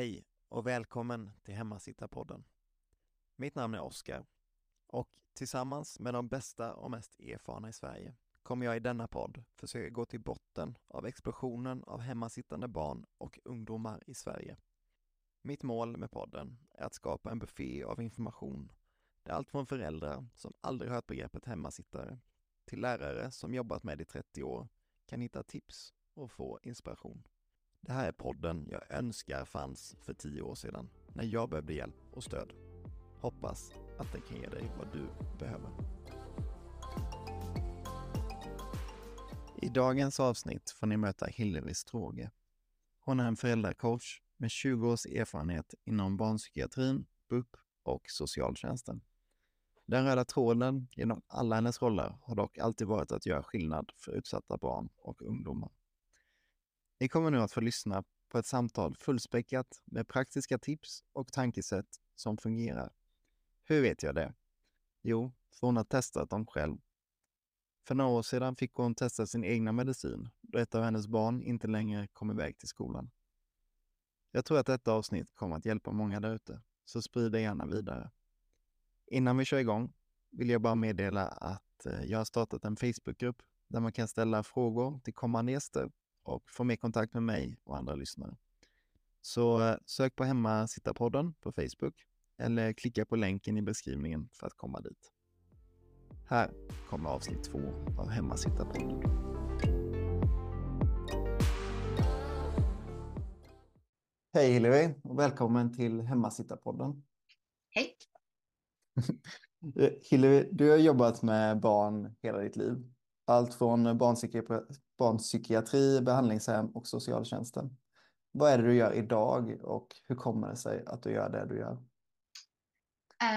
Hej och välkommen till Hemmasittarpodden. Mitt namn är Oskar och tillsammans med de bästa och mest erfarna i Sverige kommer jag i denna podd försöka gå till botten av explosionen av hemmasittande barn och ungdomar i Sverige. Mitt mål med podden är att skapa en buffé av information där allt från föräldrar som aldrig hört begreppet hemmasittare till lärare som jobbat med det i 30 år kan hitta tips och få inspiration. Det här är podden jag önskar fanns för tio år sedan när jag behövde hjälp och stöd. Hoppas att den kan ge dig vad du behöver. I dagens avsnitt får ni möta Hillevi Stråge. Hon är en föräldracoach med 20 års erfarenhet inom barnpsykiatrin, BUP och socialtjänsten. Den röda tråden genom alla hennes roller har dock alltid varit att göra skillnad för utsatta barn och ungdomar. Ni kommer nu att få lyssna på ett samtal fullspäckat med praktiska tips och tankesätt som fungerar. Hur vet jag det? Jo, för hon har testat dem själv. För några år sedan fick hon testa sin egna medicin då ett av hennes barn inte längre kom iväg till skolan. Jag tror att detta avsnitt kommer att hjälpa många där ute, så sprid det gärna vidare. Innan vi kör igång vill jag bara meddela att eh, jag har startat en Facebookgrupp där man kan ställa frågor till kommande gäster och få mer kontakt med mig och andra lyssnare. Så eh, sök på Hemmasittarpodden på Facebook eller klicka på länken i beskrivningen för att komma dit. Här kommer avsnitt två av Hemmasittarpodden. Hej Hillevi och välkommen till Hemmasittarpodden. Hej! Hillevi, du har jobbat med barn hela ditt liv. Allt från barnpsykiatri, barnpsykiatri, behandlingshem och socialtjänsten. Vad är det du gör idag och hur kommer det sig att du gör det du gör?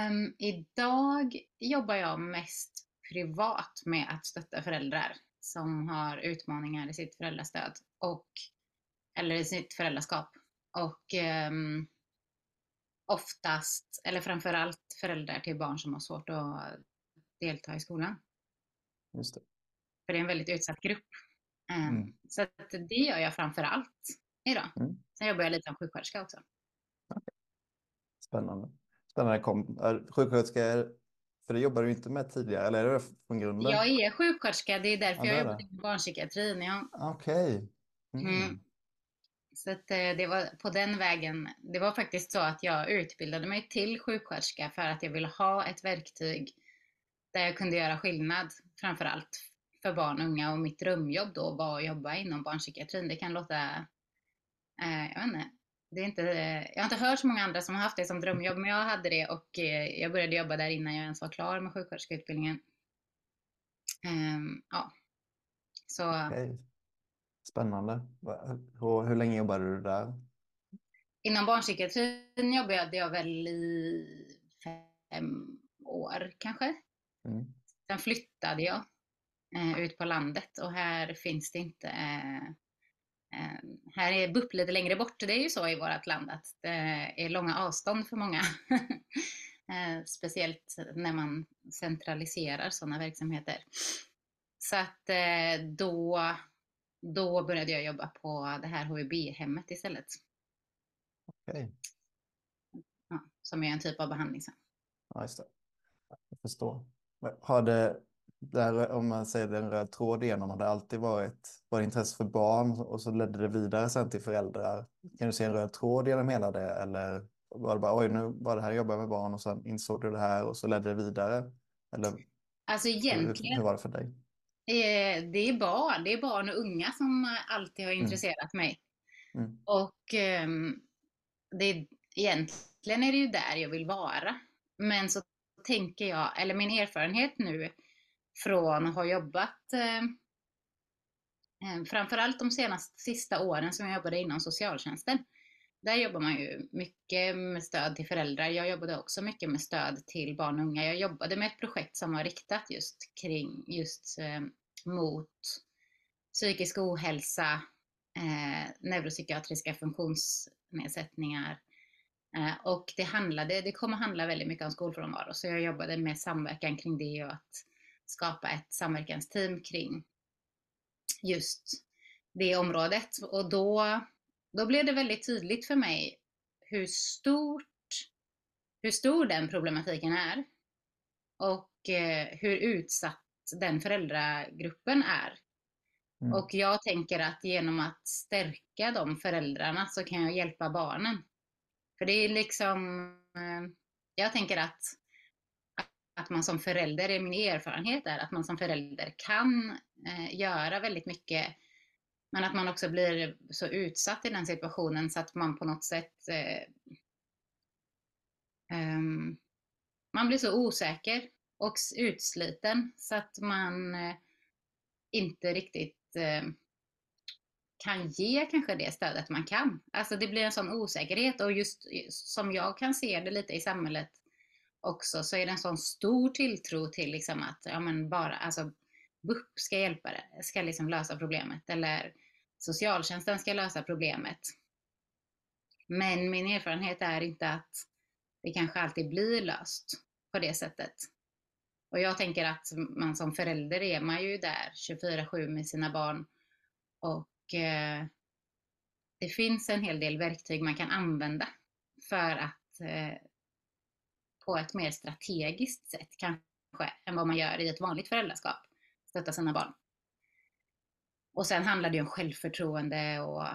Um, idag jobbar jag mest privat med att stötta föräldrar som har utmaningar i sitt föräldrastöd och eller i sitt föräldraskap. Och um, oftast, eller framförallt föräldrar till barn som har svårt att delta i skolan. Just det. För det är en väldigt utsatt grupp. Um, mm. Så det gör jag framför allt idag. Mm. Sen jobbar jag lite som sjuksköterska också. Okay. Spännande. Spännande. Kom, sjuksköterska, för det jobbar du inte med tidigare, eller är det från grunden? Jag är sjuksköterska, det är därför ja, jag jobbar i barnpsykiatrin. Ja. Okej. Okay. Mm. Mm. Så att eh, det var på den vägen. Det var faktiskt så att jag utbildade mig till sjuksköterska för att jag ville ha ett verktyg där jag kunde göra skillnad, framför allt för barn och unga. Och mitt drömjobb då var att jobba inom barnpsykiatrin. Det kan låta, eh, jag vet inte, det är inte, jag har inte hört så många andra som har haft det som drömjobb, men jag hade det och eh, jag började jobba där innan jag ens var klar med sjuksköterskeutbildningen. Um, ja. Så, okay. Spännande. Hur, hur länge jobbade du där? Inom barnpsykiatrin jobbade jag väl i fem år kanske. Mm. Sen flyttade jag ut på landet och här finns det inte eh, eh, här är BUP lite längre bort. Det är ju så i vårt land att det är långa avstånd för många. Eh, speciellt när man centraliserar sådana verksamheter. Så att eh, då då började jag jobba på det här HVB-hemmet istället. Okej. Okay. Ja, som är en typ av behandlingshem. Ja, just det. Jag förstår. Har det, där, om man säger den röd tråd igenom, har det alltid varit, varit intresse för barn och så ledde det vidare sen till föräldrar? Kan du se en röd tråd genom hela det eller var det bara oj, nu var det här jobba med barn och sen insåg du det här och så ledde det vidare? Eller alltså egentligen, hur, hur var det för dig? Eh, det är barn, det är barn och unga som alltid har mm. intresserat mm. mig. Mm. Och um, det, egentligen är det ju där jag vill vara. Men så tänker jag, eller min erfarenhet nu från att ha jobbat eh, eh, framförallt de senaste sista åren som jag jobbade inom socialtjänsten. Där jobbar man ju mycket med stöd till föräldrar. Jag jobbade också mycket med stöd till barn och unga. Jag jobbade med ett projekt som var riktat just kring just eh, mot psykisk ohälsa, eh, neuropsykiatriska funktionsnedsättningar. Eh, och det handlade, det kommer handla väldigt mycket om skolfrånvaro, så jag jobbade med samverkan kring det och att skapa ett samverkansteam kring just det området. Och då då blev det väldigt tydligt för mig hur stort, hur stor den problematiken är och eh, hur utsatt den föräldragruppen är. Mm. Och jag tänker att genom att stärka de föräldrarna så kan jag hjälpa barnen. För det är liksom, eh, jag tänker att, att man som förälder, min erfarenhet är att man som förälder kan eh, göra väldigt mycket men att man också blir så utsatt i den situationen så att man på något sätt eh, um, man blir så osäker och utsliten så att man eh, inte riktigt eh, kan ge kanske det stödet man kan. Alltså det blir en sån osäkerhet och just som jag kan se det lite i samhället också så är det en sån stor tilltro till liksom att ja, men bara, alltså, BUP ska hjälpa det, ska liksom lösa problemet eller socialtjänsten ska lösa problemet. Men min erfarenhet är inte att det kanske alltid blir löst på det sättet. Och jag tänker att man som förälder är man ju där 24-7 med sina barn och eh, det finns en hel del verktyg man kan använda för att eh, på ett mer strategiskt sätt kanske än vad man gör i ett vanligt föräldraskap stötta sina barn. Och sen handlar det ju om självförtroende och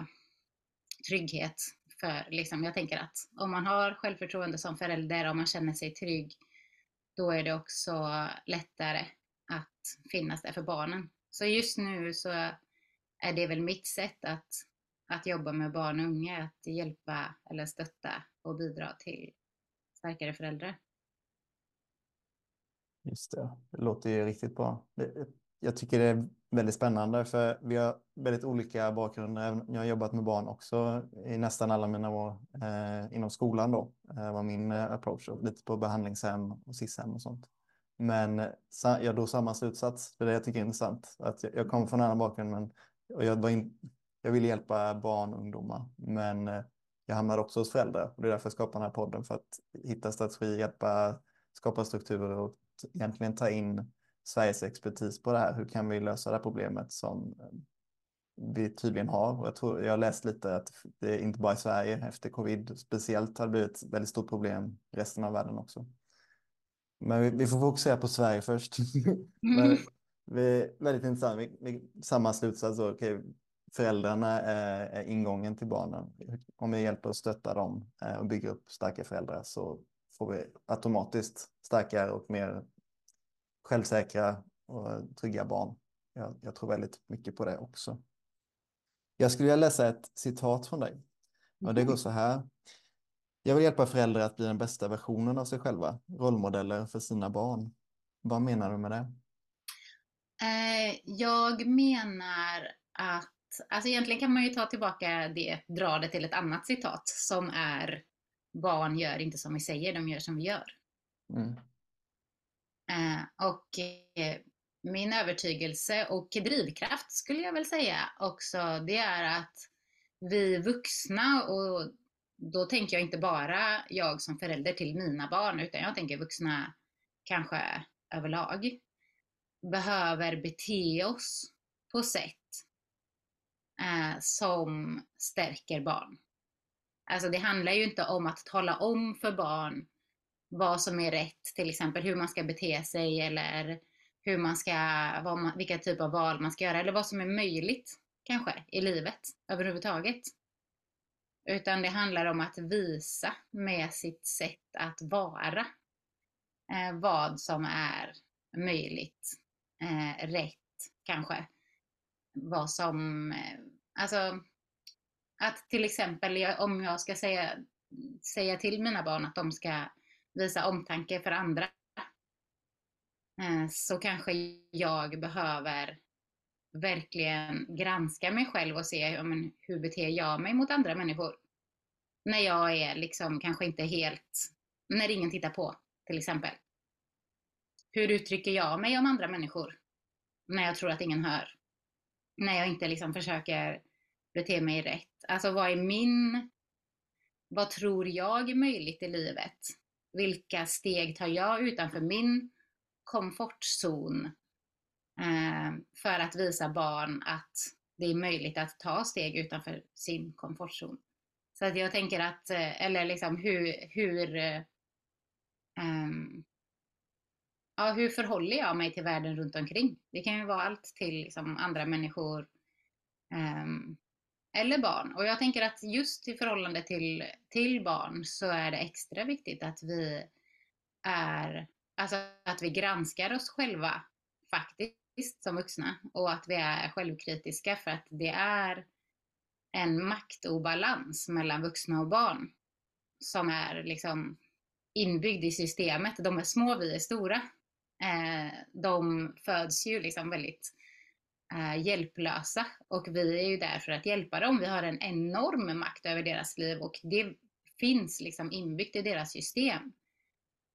trygghet. För liksom, jag tänker att om man har självförtroende som förälder och man känner sig trygg, då är det också lättare att finnas där för barnen. Så just nu så är det väl mitt sätt att, att jobba med barn och unga, att hjälpa eller stötta och bidra till starkare föräldrar. Just det, det låter ju riktigt bra. Jag tycker det är väldigt spännande för vi har väldigt olika bakgrunder. Jag har jobbat med barn också i nästan alla mina år eh, inom skolan då. Eh, var min eh, approach lite på behandlingshem och SIS-hem och sånt. Men jag drog samma slutsats, för det jag tycker är intressant. Att jag, jag kommer från en annan bakgrund men och jag, var in, jag ville hjälpa barn och ungdomar. Men eh, jag hamnade också hos föräldrar och det är därför jag skapar den här podden för att hitta strategi, hjälpa, skapa strukturer och egentligen ta in Sveriges expertis på det här. Hur kan vi lösa det här problemet som eh, vi tydligen har? Och jag, tror, jag har läst lite att det inte bara i Sverige efter covid speciellt har det blivit ett väldigt stort problem i resten av världen också. Men vi, vi får fokusera på Sverige först. Men, vi, väldigt intressant. Vi, vi, samma slutsats. okay, föräldrarna är, är, ingången till barnen. Om vi hjälper och stöttar dem eh, och bygger upp starka föräldrar så får vi automatiskt starkare och mer självsäkra och trygga barn. Jag, jag, tror väldigt mycket på det också. Jag skulle vilja läsa ett citat från dig. Och det går så här. Jag vill hjälpa föräldrar att bli den bästa versionen av sig själva, rollmodeller för sina barn. Vad menar du med det? Eh, jag menar att, alltså egentligen kan man ju ta tillbaka det, dra det till ett annat citat som är barn gör inte som vi säger, de gör som vi gör. Mm. Eh, och eh, min övertygelse och drivkraft skulle jag väl säga också, det är att vi vuxna, och då tänker jag inte bara jag som förälder till mina barn, utan jag tänker vuxna kanske överlag, behöver bete oss på sätt eh, som stärker barn. Alltså det handlar ju inte om att tala om för barn vad som är rätt, till exempel hur man ska bete sig eller hur man ska, man, vilka typer av val man ska göra eller vad som är möjligt kanske i livet överhuvudtaget. Utan det handlar om att visa med sitt sätt att vara eh, vad som är möjligt, eh, rätt kanske. Vad som, eh, alltså att till exempel om jag ska säga, säga till mina barn att de ska visa omtanke för andra eh, så kanske jag behöver verkligen granska mig själv och se ja, men, hur beter jag mig mot andra människor. När jag är liksom kanske inte helt, när ingen tittar på till exempel. Hur uttrycker jag mig om andra människor? När jag tror att ingen hör. När jag inte liksom försöker bete mig rätt. Alltså vad är min, vad tror jag är möjligt i livet? Vilka steg tar jag utanför min komfortzon eh, för att visa barn att det är möjligt att ta steg utanför sin komfortzon. Så att jag tänker att, eh, eller liksom hur, hur um, ja, hur förhåller jag mig till världen runt omkring? Det kan ju vara allt till liksom, andra människor um, eller barn. Och jag tänker att just i förhållande till, till barn så är det extra viktigt att vi är, alltså att vi granskar oss själva faktiskt som vuxna och att vi är självkritiska för att det är en maktobalans mellan vuxna och barn som är liksom inbyggd i systemet. De är små, vi är stora. Eh, de föds ju liksom väldigt eh, hjälplösa och vi är ju där för att hjälpa dem. Vi har en enorm makt över deras liv och det finns liksom inbyggt i deras system.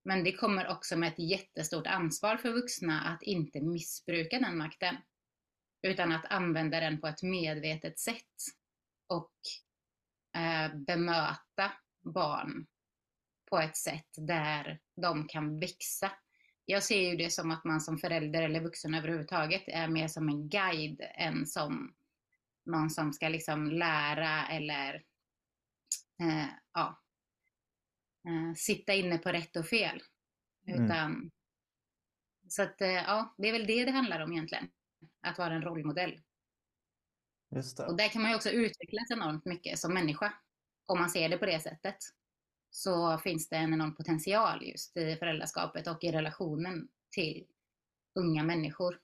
Men det kommer också med ett jättestort ansvar för vuxna att inte missbruka den makten, utan att använda den på ett medvetet sätt och eh, bemöta barn på ett sätt där de kan växa jag ser ju det som att man som förälder eller vuxen överhuvudtaget är mer som en guide än som någon som ska liksom lära eller eh, ja, eh, sitta inne på rätt och fel. Mm. Utan, så att eh, ja, det är väl det det handlar om egentligen. Att vara en rollmodell. Och där kan man ju också utvecklas enormt mycket som människa. Om man ser det på det sättet så finns det en enorm potential just i föräldraskapet och i relationen till unga människor.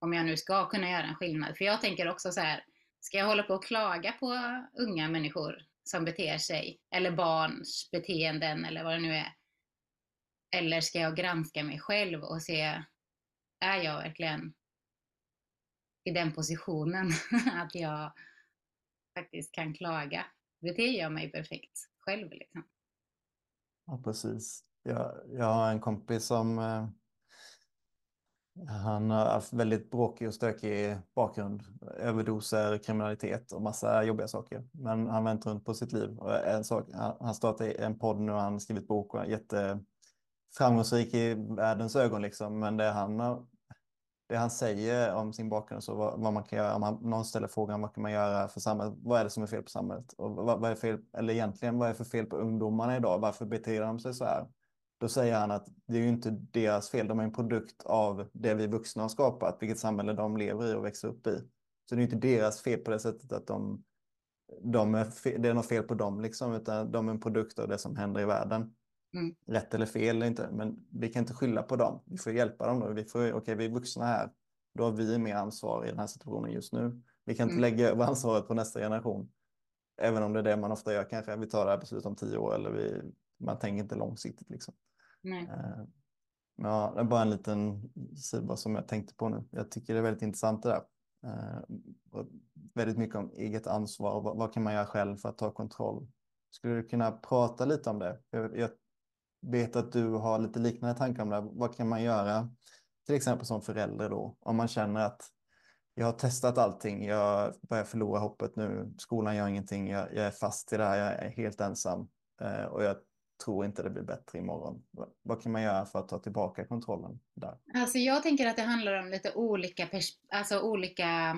Om jag nu ska kunna göra en skillnad. För jag tänker också så här, ska jag hålla på och klaga på unga människor som beter sig, eller barns beteenden eller vad det nu är? Eller ska jag granska mig själv och se, är jag verkligen i den positionen att jag faktiskt kan klaga? Beter jag mig perfekt? Själv. Liksom. Ja, precis. Jag, jag har en kompis som eh, han har haft väldigt bråkig och stökig bakgrund. Överdoser, kriminalitet och massa jobbiga saker. Men han vänt runt på sitt liv. Och en sak, han, startade en podd nu, han har skrivit bok och är jätteframgångsrik i världens ögon. Liksom. Men det han har det han säger om sin bakgrund, så vad, vad, man kan göra, om man, någon ställer frågan vad kan man göra för samhället, vad är det som är fel på samhället? Och vad, vad är fel, eller egentligen, vad är för fel på ungdomarna idag? Varför beter de sig så här? Då säger han att det är ju inte deras fel, de är en produkt av det vi vuxna har skapat, vilket samhälle de lever i och växer upp i. Så det är inte deras fel på det sättet att de, de är fel, det är något fel på dem, liksom, utan de är en produkt av det som händer i världen. Mm. Rätt eller fel eller inte, men vi kan inte skylla på dem. Vi får hjälpa dem då. Vi får, okay, vi är vuxna här. Då har vi mer ansvar i den här situationen just nu. Vi kan inte mm. lägga över ansvaret på nästa generation. Även om det är det man ofta gör kanske. Vi tar det här beslutet om tio år eller vi, man tänker inte långsiktigt liksom. Nej. Uh, ja, det är bara en liten sida som jag tänkte på nu. Jag tycker det är väldigt intressant det där. Uh, väldigt mycket om eget ansvar. Vad, vad, kan man göra själv för att ta kontroll? Skulle du kunna prata lite om det? Jag, jag vet att du har lite liknande tankar om det. Vad kan man göra till exempel som förälder då? Om man känner att jag har testat allting, jag börjar förlora hoppet nu, skolan gör ingenting, jag, jag är fast i det här, jag är helt ensam eh, och jag tror inte det blir bättre imorgon. Vad, vad kan man göra för att ta tillbaka kontrollen där? Alltså jag tänker att det handlar om lite olika, alltså olika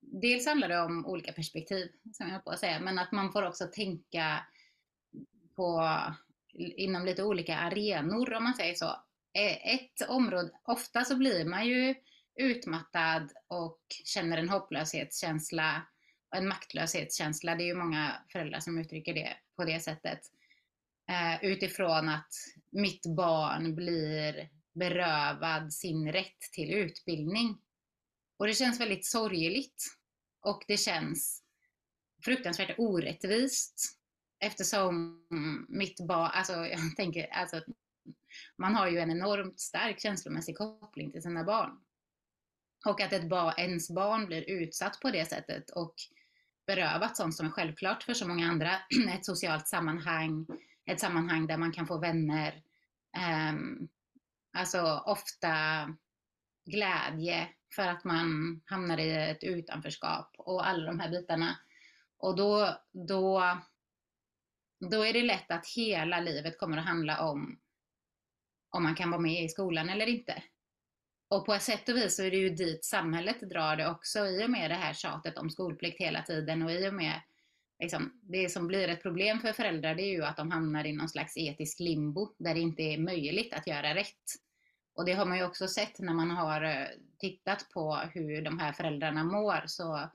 Dels handlar det om olika perspektiv, som jag höll på att säga, men att man får också tänka på inom lite olika arenor om man säger så. Eh, ett område, ofta så blir man ju utmattad och känner en hopplöshetskänsla och en maktlöshetskänsla. Det är ju många föräldrar som uttrycker det på det sättet. Eh, utifrån att mitt barn blir berövad sin rätt till utbildning. Och det känns väldigt sorgligt. Och det känns fruktansvärt orättvist. Eftersom mitt barn, alltså jag tänker, alltså man har ju en enormt stark känslomässig koppling till sina barn. Och att ett ba, ens barn blir utsatt på det sättet och berövat sånt som är självklart för så många andra, ett socialt sammanhang, ett sammanhang där man kan få vänner, um, alltså ofta glädje för att man hamnar i ett utanförskap och alla de här bitarna. Och då, då då är det lätt att hela livet kommer att handla om om man kan vara med i skolan eller inte. Och på ett sätt och vis så är det ju dit samhället drar det också i och med det här tjatet om skolplikt hela tiden och i och med liksom, det som blir ett problem för föräldrar det är ju att de hamnar i någon slags etisk limbo där det inte är möjligt att göra rätt. Och det har man ju också sett när man har eh, tittat på hur de här föräldrarna mår så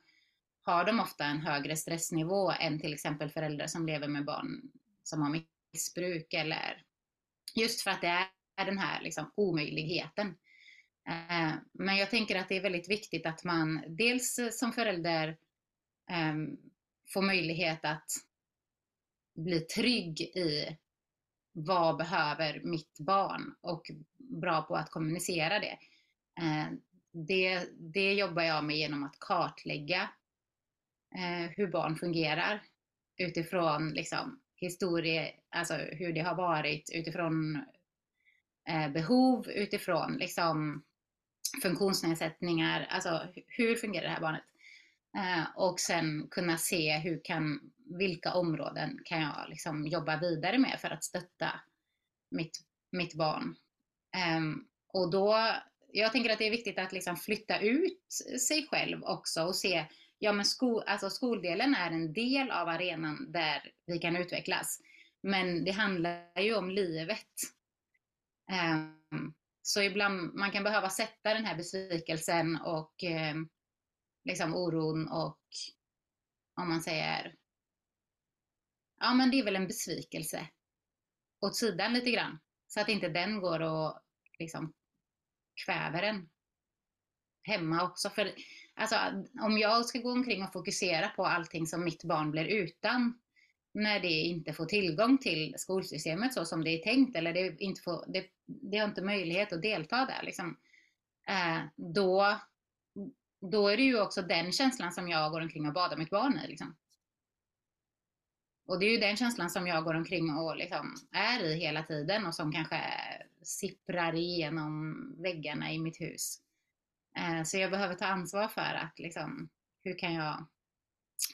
har de ofta en högre stressnivå än till exempel föräldrar som lever med barn som har missbruk eller just för att det är den här liksom omöjligheten. Eh, men jag tänker att det är väldigt viktigt att man dels som förälder ehm, får möjlighet att bli trygg i vad behöver mitt barn och bra på att kommunicera det. Eh, det, det jobbar jag med genom att kartlägga eh, hur barn fungerar utifrån liksom, historie, alltså hur det har varit, utifrån eh, behov, utifrån liksom, funktionsnedsättningar, alltså hur fungerar det här barnet? Eh, och sen kunna se hur kan, vilka områden kan jag liksom jobba vidare med för att stötta mitt, mitt barn. Ehm, och då, jag tänker att det är viktigt att liksom flytta ut sig själv också och se, ja men sko, alltså skoldelen är en del av arenan där vi kan utvecklas. Men det handlar ju om livet. Um, så ibland, man kan behöva sätta den här besvikelsen och um, liksom oron och om man säger ja men det är väl en besvikelse åt sidan lite grann. Så att inte den går och liksom kväver en hemma också. För alltså, om jag ska gå omkring och fokusera på allting som mitt barn blir utan när det inte får tillgång till skolsystemet så som det är tänkt eller det, inte får, det, det har inte möjlighet att delta där. Liksom. Eh, då, då är det ju också den känslan som jag går omkring och badar mitt barn i. Liksom. Och det är ju den känslan som jag går omkring och liksom är i hela tiden och som kanske sipprar igenom väggarna i mitt hus. Eh, så jag behöver ta ansvar för att liksom, hur kan jag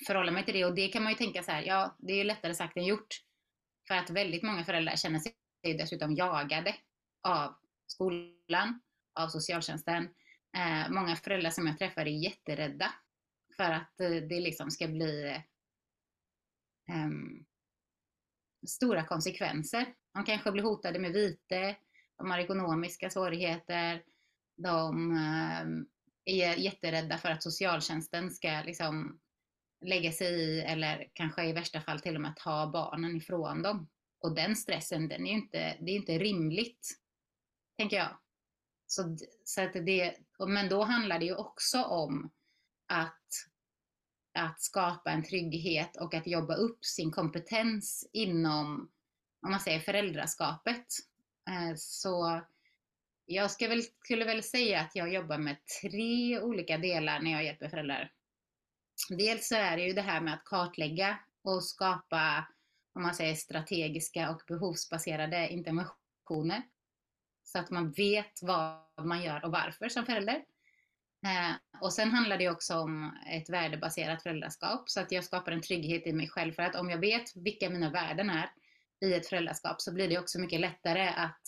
förhålla mig till det? Och det kan man ju tänka så här, ja, det är ju lättare sagt än gjort. För att väldigt många föräldrar känner sig dessutom jagade av skolan, av socialtjänsten. Eh, många föräldrar som jag träffar är jätterädda för att eh, det liksom ska bli um, stora konsekvenser. De kanske blir hotade med vite, de har ekonomiska svårigheter, de ehm, är jätterädda för att socialtjänsten ska liksom lägga sig i eller kanske i värsta fall till och med ta barnen ifrån dem. Och den stressen, den är ju inte, det är inte rimligt, tänker jag. Så, så att det, men då handlar det ju också om att att skapa en trygghet och att jobba upp sin kompetens inom, om man säger föräldraskapet. Eh, så jag ska väl, skulle väl säga att jag jobbar med tre olika delar när jag hjälper föräldrar. Dels så är det ju det här med att kartlägga och skapa, om man säger strategiska och behovsbaserade interventioner. Så att man vet vad man gör och varför som förälder. Eh, och sen handlar det också om ett värdebaserat föräldraskap så att jag skapar en trygghet i mig själv för att om jag vet vilka mina värden är i ett föräldraskap så blir det också mycket lättare att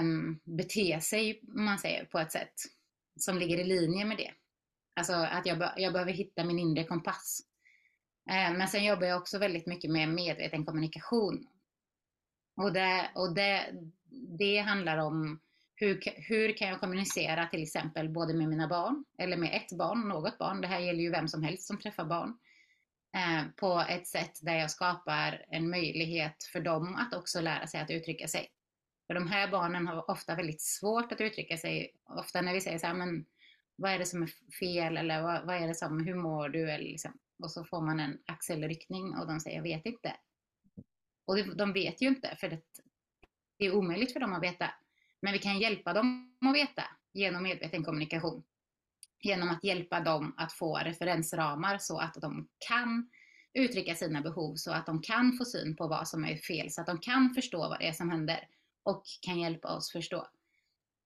um, bete sig, man säger, på ett sätt som ligger i linje med det. Alltså att jag, be jag behöver hitta min inre kompass. Uh, men sen jobbar jag också väldigt mycket med medveten kommunikation. Och det, och det, det handlar om hur, hur kan jag kommunicera till exempel både med mina barn eller med ett barn, något barn, det här gäller ju vem som helst som träffar barn, eh, på ett sätt där jag skapar en möjlighet för dem att också lära sig att uttrycka sig. För de här barnen har ofta väldigt svårt att uttrycka sig. Ofta när vi säger så här, men vad är det som är fel eller vad, vad är det som, hur mår du? Eller liksom, och så får man en axelryckning och de säger, jag vet inte. Och de vet ju inte, för det, det är omöjligt för dem att veta. Men vi kan hjälpa dem att veta genom medveten kommunikation. Genom att hjälpa dem att få referensramar så att de kan uttrycka sina behov, så att de kan få syn på vad som är fel, så att de kan förstå vad det är som händer och kan hjälpa oss förstå.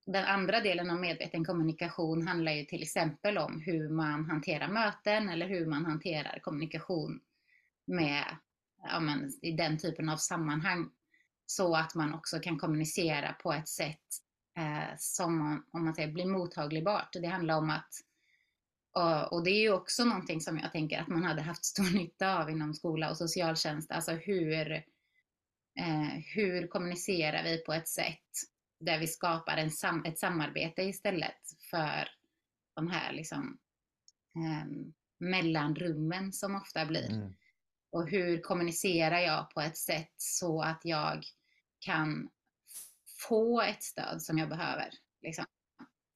Den andra delen av medveten kommunikation handlar ju till exempel om hur man hanterar möten eller hur man hanterar kommunikation med, ja, men, i den typen av sammanhang så att man också kan kommunicera på ett sätt eh, som om man säger, blir mottagligbart. Det handlar om att Och, och, det är ju också någonting som jag tänker att man hade haft stor nytta av inom skola och socialtjänst. Alltså hur, eh, hur kommunicerar vi på ett sätt där vi skapar en sam ett samarbete istället för de här liksom, eh, mellanrummen som ofta blir. Mm. Och hur kommunicerar jag på ett sätt så att jag kan få ett stöd som jag behöver. Liksom.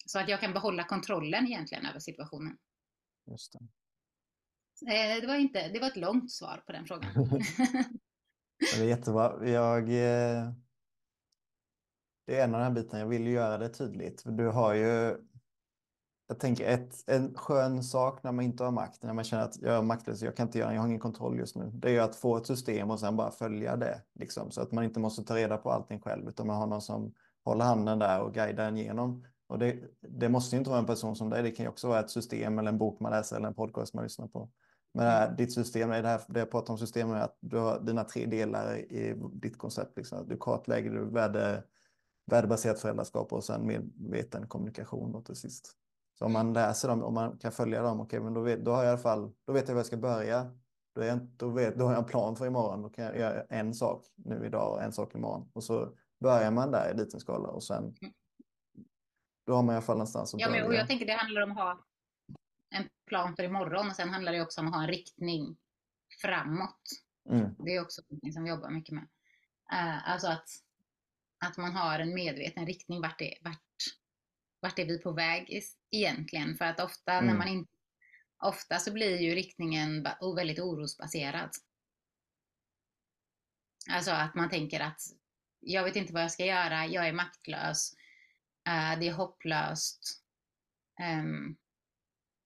Så att jag kan behålla kontrollen egentligen över situationen. Just det. Eh, det, var inte, det var ett långt svar på den frågan. det är jättebra. Jag, eh, det är en av de här bitarna, jag vill göra det tydligt. Du har ju jag tänker ett, en skön sak när man inte har makt, när man känner att jag är maktlös, jag kan inte göra, jag har ingen kontroll just nu. Det är ju att få ett system och sen bara följa det, liksom, så att man inte måste ta reda på allting själv, utan man har någon som håller handen där och guidar en igenom. Och det, det måste inte vara en person som dig, det kan ju också vara ett system eller en bok man läser eller en podcast man lyssnar på. Men det här, ditt system, det, här, det jag pratar om system är att du har dina tre delar i ditt koncept. Liksom. Du kartlägger du värde, värdebaserat föräldraskap och sen medveten kommunikation då till sist. Så om man läser dem, om man kan följa dem, okay, men då, vet, då har jag i alla fall, då vet jag var jag ska börja. Då, är jag, då, vet, då har jag en plan för imorgon. Då kan jag göra en sak nu idag och en sak imorgon. Och så börjar man där i liten skala och sen mm. då har man i alla fall någonstans att ja, börja. Men, och jag tänker det handlar om att ha plan för imorgon och sen handlar det också om att ha en riktning framåt. Mm. Det är också något som vi jobbar mycket med. Uh, alltså att, att man har en medveten riktning vart, det, vart vart är vi på väg egentligen? För att ofta mm. när man inte Ofta så blir ju riktningen väldigt orosbaserad. Alltså att man tänker att jag vet inte vad jag ska göra, jag är maktlös, uh, det är hopplöst. Um,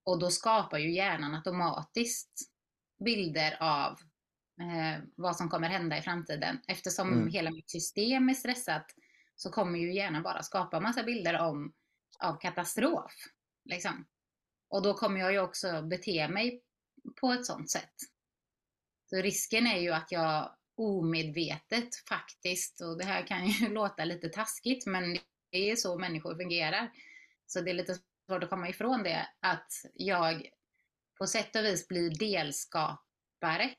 och då skapar ju hjärnan automatiskt bilder av uh, vad som kommer hända i framtiden. Eftersom mm. hela mitt system är stressat så kommer ju hjärnan bara skapa massa bilder om av katastrof. Liksom. Och då kommer jag ju också bete mig på ett sånt sätt. Så risken är ju att jag omedvetet faktiskt, och det här kan ju låta lite taskigt, men det är så människor fungerar. Så det är lite svårt att komma ifrån det, att jag på sätt och vis blir delskapare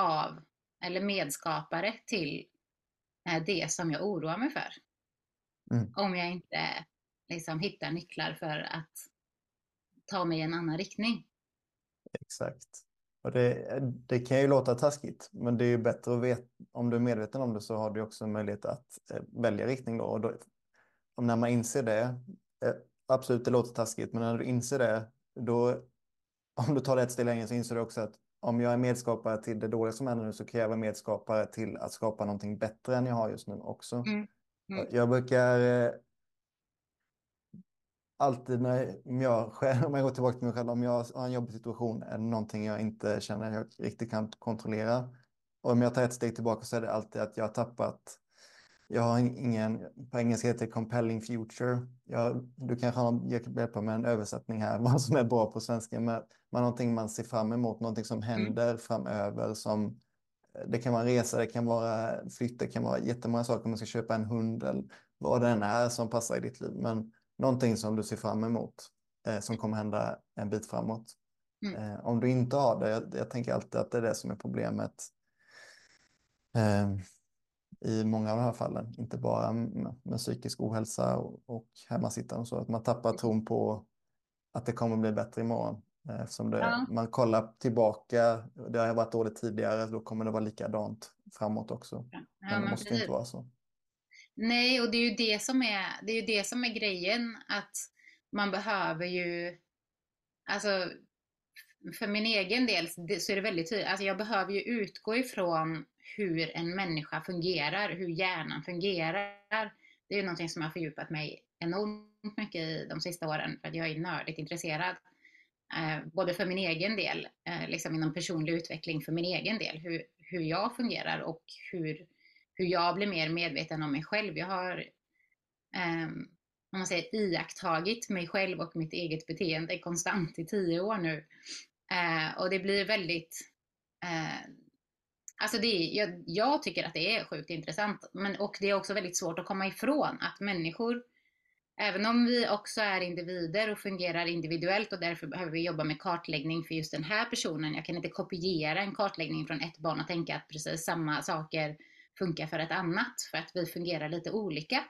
av, eller medskapare till eh, det som jag oroar mig för. Mm. Om jag inte liksom hitta nycklar för att ta mig i en annan riktning. Exakt. Och det, det kan ju låta taskigt, men det är ju bättre att veta, om du är medveten om det så har du också möjlighet att eh, välja riktning då. Och då, när man inser det, eh, absolut det låter taskigt, men när du inser det, då, om du tar det ett steg längre så inser du också att om jag är medskapare till det dåliga som händer nu så kan jag vara medskapare till att skapa någonting bättre än jag har just nu också. Mm. Mm. Jag brukar eh, alltid när jag själv, om jag går tillbaka till mig själv, om jag har en jobbig situation är det någonting jag inte känner jag riktigt kan kontrollera. Och om jag tar ett steg tillbaka så är det alltid att jag har tappat, jag har ingen, på engelska heter det compelling future. Jag, du kanske har hjälpa med en översättning här, vad som är bra på svenska, men man någonting man ser fram emot, någonting som mm. händer mm. framöver som det kan vara en resa, det kan vara flytt, det kan vara jättemånga saker, om man ska köpa en hund eller vad det än är som passar i ditt liv. Men någonting som du ser fram emot eh, som kommer hända en bit framåt. Mm. Eh, om du inte har det, jag, jag, tänker alltid att det är det som är problemet eh, i många av de här fallen, inte bara med, psykisk ohälsa och, och hemmasittande och så, att man tappar tron på att det kommer bli bättre imorgon. Eh, eftersom det, ja. man kollar tillbaka, det har varit dåligt tidigare, då kommer det vara likadant framåt också. Ja, men det måste precis. inte vara så. Nej, och det är ju det som är, det är, ju det som är grejen, att man behöver ju, alltså för min egen del så är det väldigt tydligt, alltså jag behöver ju utgå ifrån hur en människa fungerar, hur hjärnan fungerar. Det är ju någonting som har fördjupat mig enormt mycket i de sista åren för att jag är nördigt intresserad. Eh, både för min egen del, eh, liksom inom personlig utveckling för min egen del, hur, hur jag fungerar och hur hur jag blir mer medveten om mig själv. Jag har eh, om man säger, iakttagit mig själv och mitt eget beteende konstant i tio år nu. Eh, och det blir väldigt eh, Alltså det jag, jag, tycker att det är sjukt intressant men, och det är också väldigt svårt att komma ifrån att människor även om vi också är individer och fungerar individuellt och därför behöver vi jobba med kartläggning för just den här personen. Jag kan inte kopiera en kartläggning från ett barn och tänka att precis samma saker funkar för ett annat, för att vi fungerar lite olika.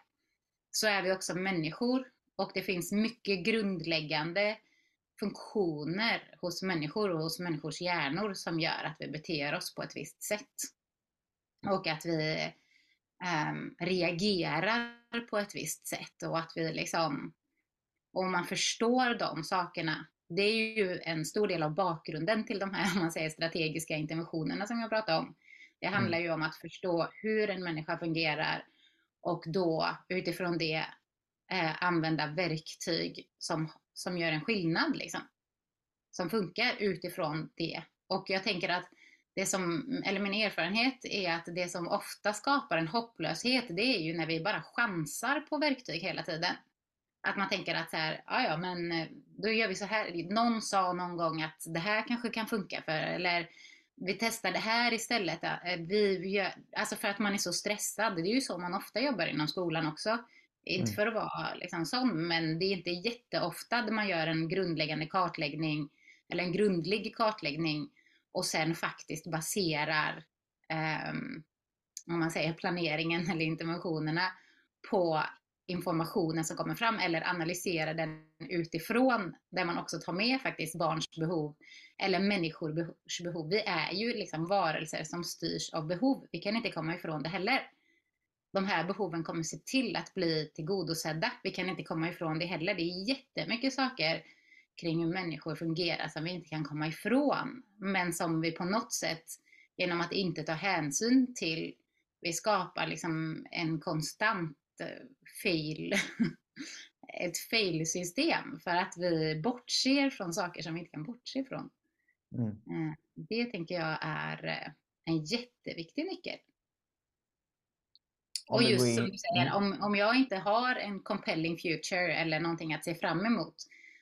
Så är vi också människor och det finns mycket grundläggande funktioner hos människor och hos människors hjärnor som gör att vi beter oss på ett visst sätt. Och att vi um, reagerar på ett visst sätt och att vi liksom, om man förstår de sakerna, det är ju en stor del av bakgrunden till de här, man säger strategiska interventionerna som jag pratade om. Det mm. handlar ju om att förstå hur en människa fungerar och då utifrån det eh, använda verktyg som, som gör en skillnad. Liksom. Som funkar utifrån det. Och jag tänker att det som, eller min erfarenhet är att det som ofta skapar en hopplöshet, det är ju när vi bara chansar på verktyg hela tiden. Att man tänker att så här, ja men eh, då gör vi så här. Någon sa någon gång att det här kanske kan funka för, eller vi testar det här istället. Eh, vi gör, alltså för att man är så stressad. Det är ju så man ofta jobbar inom skolan också. Inte mm. för att vara liksom sån, men det är inte jätteofta där man gör en grundläggande kartläggning eller en grundlig kartläggning och sen faktiskt baserar um, om man säger planeringen eller interventionerna på informationen som kommer fram eller analysera den utifrån där man också tar med faktiskt barns behov eller människors behov. Vi är ju liksom varelser som styrs av behov. Vi kan inte komma ifrån det heller. De här behoven kommer se till att bli tillgodosedda. Vi kan inte komma ifrån det heller. Det är jättemycket saker kring hur människor fungerar som vi inte kan komma ifrån. Men som vi på något sätt, genom att inte ta hänsyn till, vi skapar liksom en konstant eh, fail, ett fail-system för att vi bortser från saker som vi inte kan bortse ifrån. Mm. Eh, det tänker jag är eh, en jätteviktig nyckel. Och just som du säger, mm. om, om jag inte har en compelling future eller någonting att se fram emot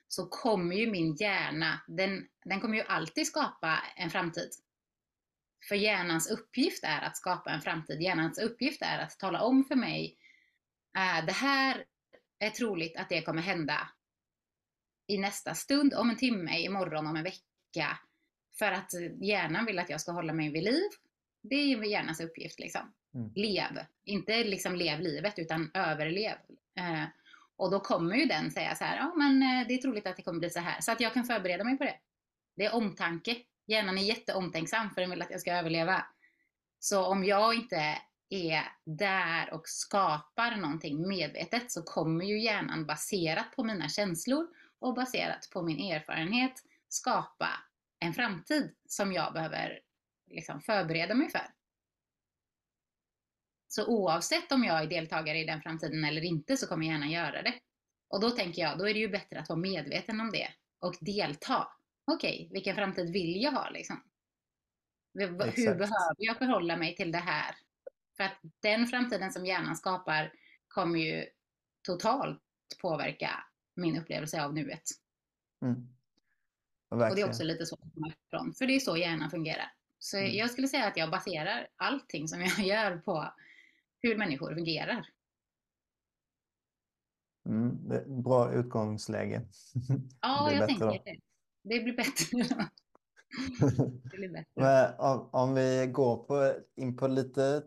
så kommer ju min hjärna, den, den kommer ju alltid skapa en framtid. För hjärnans uppgift är att skapa en framtid. Hjärnans uppgift är att tala om för mig, äh, det här är troligt att det kommer hända i nästa stund, om en timme, imorgon, om en vecka. För att hjärnan vill att jag ska hålla mig vid liv. Det är hjärnans uppgift. Liksom. Mm. Lev. Inte liksom lev livet, utan överlev. Eh, och då kommer ju den säga så här, ja men eh, det är troligt att det kommer bli så här. Så att jag kan förbereda mig på det. Det är omtanke. Hjärnan är jätteomtänksam för den vill att jag ska överleva. Så om jag inte är där och skapar någonting medvetet så kommer ju hjärnan baserat på mina känslor och baserat på min erfarenhet skapa en framtid som jag behöver liksom förbereda mig för. Så oavsett om jag är deltagare i den framtiden eller inte så kommer jag gärna göra det. Och då tänker jag, då är det ju bättre att vara medveten om det och delta. Okej, okay, vilken framtid vill jag ha liksom? Exakt. Hur behöver jag förhålla mig till det här? För att den framtiden som hjärnan skapar kommer ju totalt påverka min upplevelse av nuet. Mm. Och, och, det är också lite så ifrån, för det är så hjärnan fungerar. Så mm. jag skulle säga att jag baserar allting som jag gör på hur människor fungerar. Mm, bra utgångsläge. Ja, jag tänker då. det. Det blir bättre. det blir bättre. Om, om vi går på, in på lite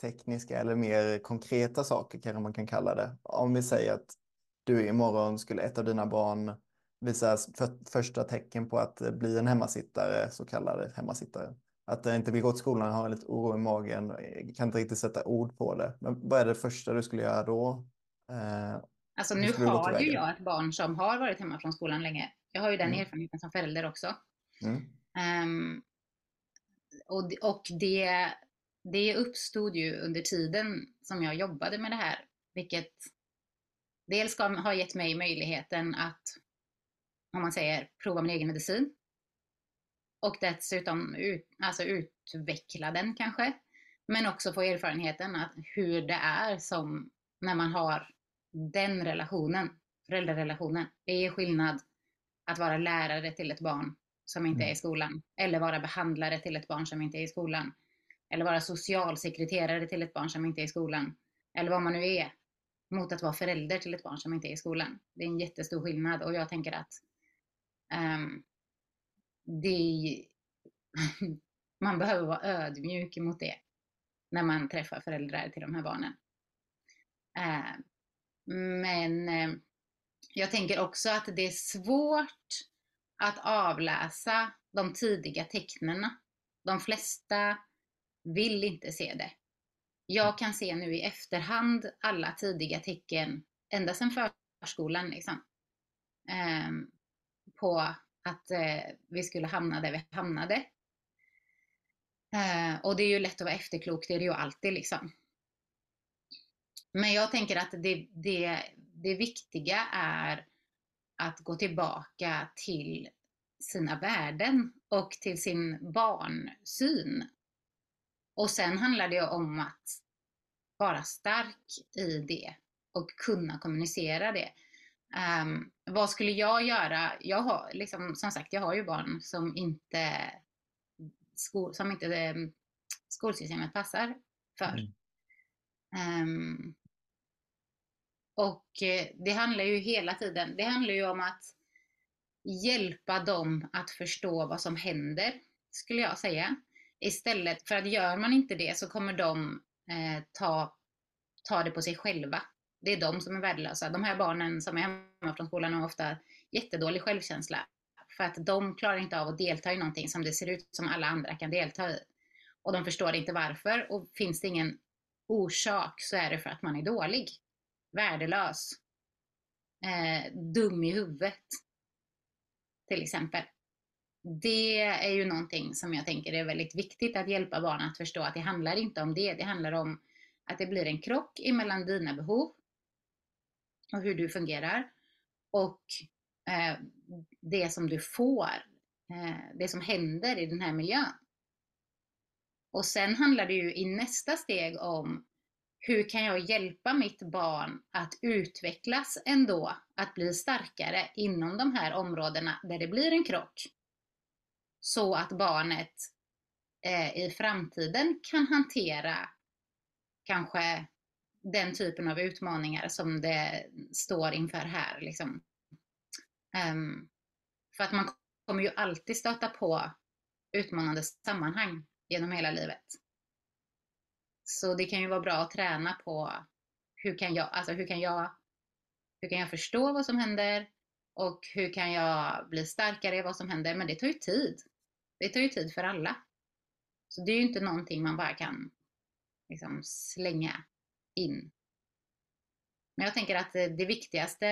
tekniska eller mer konkreta saker kanske man kan kalla det. Om vi säger att du imorgon skulle ett av dina barn visa för, första tecken på att bli en hemmasittare, så kallad hemmasittare att det inte vill gå till skolan, har lite oro i magen, kan inte riktigt sätta ord på det. Men vad är det första du skulle göra då? Eh, alltså nu har ju jag ett barn som har varit hemma från skolan länge. Jag har ju den mm. erfarenheten som förälder också. Mm. Um, och och det, det uppstod ju under tiden som jag jobbade med det här, vilket dels har gett mig möjligheten att, om man säger, prova min egen medicin och dessutom ut, alltså utveckla den kanske. Men också få erfarenheten att hur det är som när man har den relationen, föräldrarelationen. Det är skillnad att vara lärare till ett barn som inte är i mm. skolan. Eller vara behandlare till ett barn som inte är i skolan. Eller vara socialsekreterare till ett barn som inte är i skolan. Eller vad man nu är. mot att vara förälder till ett barn som inte är i skolan. Det är en jättestor skillnad och jag tänker att um, det, man behöver vara ödmjuk mot det när man träffar föräldrar till de här barnen. Eh, men eh, jag tänker också att det är svårt att avläsa de tidiga tecknen. De flesta vill inte se det. Jag kan se nu i efterhand alla tidiga tecken, ända sedan förskolan, liksom, eh, på att eh, vi skulle hamna där vi hamnade. Eh, och det är ju lätt att vara efterklok, det är det ju alltid liksom. Men jag tänker att det, det, det viktiga är att gå tillbaka till sina värden och till sin barnsyn. Och sen handlar det om att vara stark i det och kunna kommunicera det. Um, vad skulle jag göra? Jag har, liksom, som sagt, jag har ju barn som inte, skol, som inte um, skolsystemet passar för. Mm. Um, och eh, det handlar ju hela tiden, det handlar ju om att hjälpa dem att förstå vad som händer, skulle jag säga. Istället för att gör man inte det så kommer de eh, ta, ta det på sig själva. Det är de som är värdelösa. De här barnen som är hemma från skolan har ofta jättedålig självkänsla. För att de klarar inte av att delta i någonting som det ser ut som alla andra kan delta i. Och de förstår inte varför. Och finns det ingen orsak så är det för att man är dålig. Värdelös. Eh, dum i huvudet. Till exempel det är ju någonting som jag tänker är väldigt viktigt att hjälpa barn att förstå att det handlar inte om det. Det handlar om att det blir en krock emellan dina behov och hur du fungerar och eh, det som du får, eh, det som händer i den här miljön. Och sen handlar det ju i nästa steg om hur kan jag hjälpa mitt barn att utvecklas ändå, att bli starkare inom de här områdena där det blir en krock så att barnet eh, i framtiden kan hantera kanske den typen av utmaningar som det står inför här. Liksom. Um, för att man kommer ju alltid stöta på utmanande sammanhang genom hela livet. Så det kan ju vara bra att träna på hur kan jag, alltså hur kan jag, hur kan jag förstå vad som händer och hur kan jag bli starkare i vad som händer. Men det tar ju tid. Det tar ju tid för alla. Så det är ju inte någonting man bara kan liksom, slänga in. Men jag tänker att det viktigaste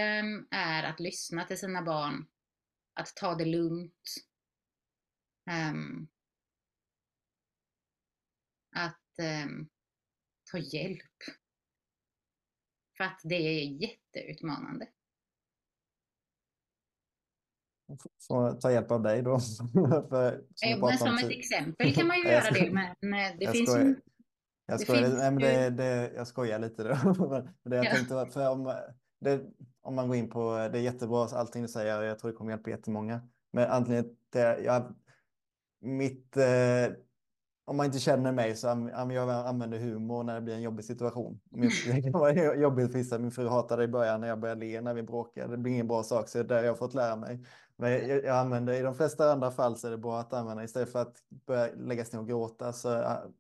är att lyssna till sina barn, att ta det lugnt. Um, att um, ta hjälp. För att det är jätteutmanande. få ta hjälp av dig då. för, som, men som ett exempel kan man ju göra det, men eh, det jag finns skojar. ju... Jag skojar, det men det, det, jag skojar lite då. det jag ja. tänkte, för om, det, om man går in på, det är jättebra allting du säger, jag tror det kommer hjälpa jättemånga. Men antingen, det, jag, mitt, eh, om man inte känner mig så jag använder humor när det blir en jobbig situation. Det kan vara jobbigt för vissa. Min fru hatade i början när jag började le när vi bråkade. Det blir ingen bra sak, så det det jag har fått lära mig. Men jag, jag, använder i de flesta andra fall så är det bra att använda istället för att börja lägga sig och gråta så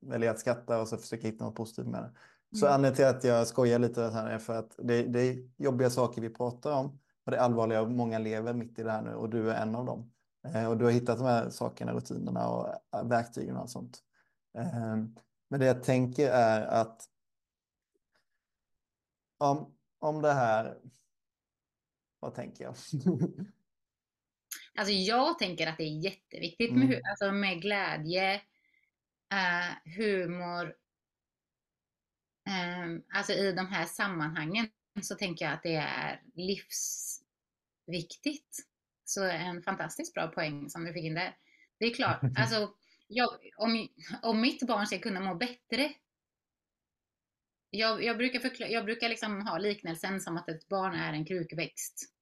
väljer jag att skratta och så försöka hitta något positivt med det. Så mm. anledningen till att jag skojar lite här är för att det, det är jobbiga saker vi pratar om och det är allvarliga och många lever mitt i det här nu och du är en av dem. Eh, och du har hittat de här sakerna, rutinerna och eh, verktygen och sånt. Eh, men det jag tänker är att om, om det här, vad tänker jag? Alltså jag tänker att det är jätteviktigt med, mm. alltså med glädje, uh, humor. Um, alltså i de här sammanhangen så tänker jag att det är livsviktigt. Så en fantastiskt bra poäng som du fick in där. Det är klart, alltså jag, om, om mitt barn ska kunna må bättre. Jag, jag brukar, förklara, jag brukar liksom ha liknelsen som att ett barn är en krukväxt.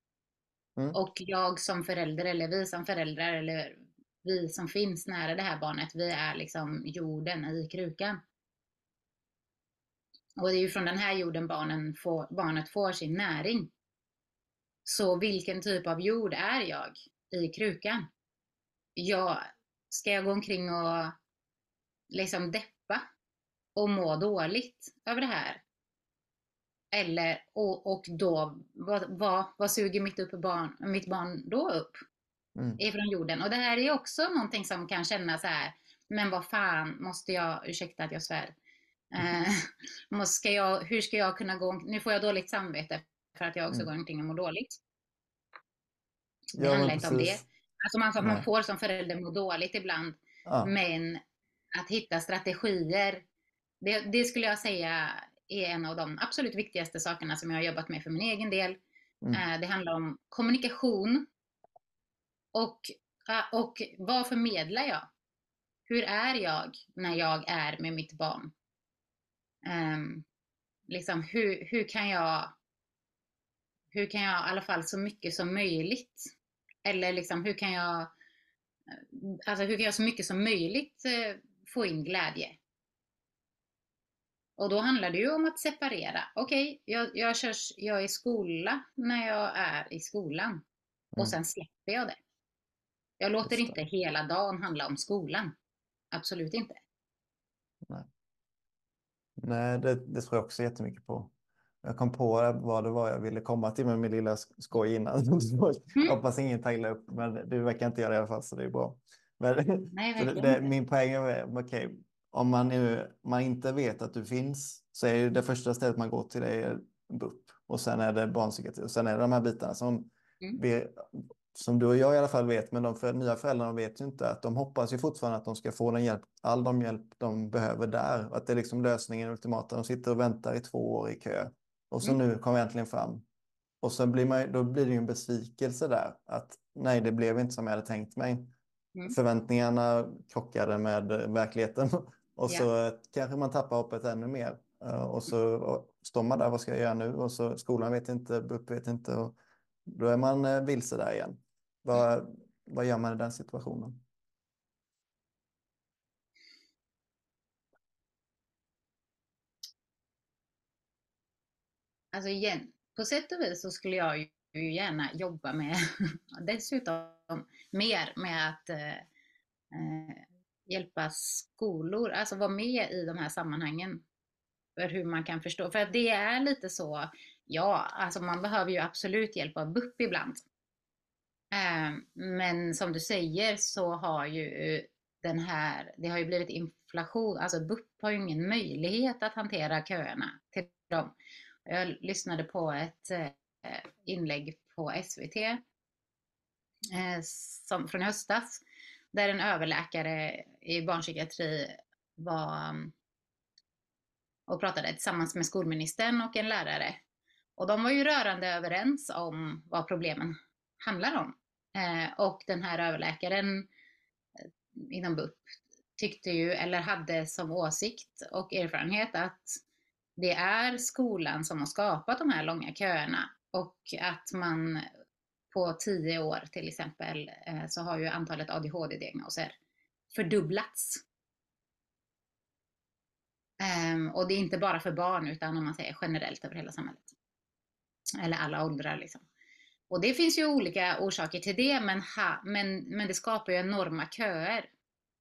Mm. Och jag som förälder eller vi som föräldrar eller vi som finns nära det här barnet, vi är liksom jorden i krukan. Och det är ju från den här jorden barnen får, barnet får sin näring. Så vilken typ av jord är jag i krukan? Jag, ska jag gå omkring och liksom deppa och må dåligt över det här? Eller, och, och då, vad, vad, vad suger mitt, upp barn, mitt barn då upp? Mm. Ifrån jorden. Och det här är också någonting som kan kännas så här, men vad fan måste jag, ursäkta att jag svär, eh, ska jag, hur ska jag kunna gå, nu får jag dåligt samvete för att jag också mm. går omkring och mår dåligt. Det ja, handlar inte om det. Alltså man, man får som förälder må dåligt ibland, ja. men att hitta strategier, det, det, skulle jag säga är en av de absolut viktigaste sakerna som jag har jobbat med för min egen del. Mm. Eh, det handlar om kommunikation och, och vad förmedlar jag? Hur är jag när jag är med mitt barn? Um, liksom hur, hur kan jag hur kan jag i alla fall så mycket som möjligt eller liksom hur kan jag alltså hur kan jag så mycket som möjligt eh, få in glädje? Och då handlar det ju om att separera. Okej, okay, jag, jag, jag är i skola när jag är i skolan. Mm. Och sen släpper jag det. Jag låter inte hela dagen handla om skolan. Absolut inte. Nej, Nej det, det tror jag också jättemycket på. Jag kom på vad det var jag ville komma till med min lilla skoj innan. Mm. Hoppas ingen illa upp, men du verkar inte göra det i alla fall, så det är bra. Men, Nej, det, det, min poäng är, okej, okay, om man, nu, man inte vet att du finns så är det första stället man går till är BUP och sen är det barnpsykiatri och sen är det de här bitarna som mm. vi, som du och jag i alla fall vet, men de för, nya föräldrarna vet ju inte att de hoppas ju fortfarande att de ska få den hjälp, all de hjälp de behöver där. Att det är liksom lösningen ultimata. De sitter och väntar i två år i kö och så mm. nu kommer vi äntligen fram. Och så blir man, då blir det ju en besvikelse där att nej, det blev inte som jag hade tänkt mig. Mm. Förväntningarna krockade med verkligheten och så yeah. kanske man tappar hoppet ännu mer. Uh, och så står man där, vad ska jag göra nu? Och så skolan vet inte, BUP vet inte. Och då är man uh, vilse där igen. Vad, vad gör man i den situationen? Alltså igen, på sätt och vis så skulle jag ju gärna jobba med dessutom mer med att eh, eh, hjälpa skolor, alltså vara med i de här sammanhangen. För hur man kan förstå, för att det är lite så, ja, alltså man behöver ju absolut hjälp av BUP ibland. Ehm, men som du säger så har ju eh, den här, det har ju blivit inflation, alltså BUP har ju ingen möjlighet att hantera köerna till dem. Jag lyssnade på ett eh, inlägg på SVT eh, som, från höstas där en överläkare i barnpsykiatri var um, och pratade tillsammans med skolministern och en lärare. Och de var ju rörande överens om vad problemen handlar om. Eh, och den här överläkaren eh, inom BUP tyckte ju, eller hade som åsikt och erfarenhet att det är skolan som har skapat de här långa köerna och att man på tio år till exempel eh, så har ju antalet ADHD-diagnoser fördubblats. Ehm, och det är inte bara för barn utan om man säger generellt över hela samhället. Eller alla åldrar liksom. Och det finns ju olika orsaker till det, men, ha, men, men det skapar ju enorma köer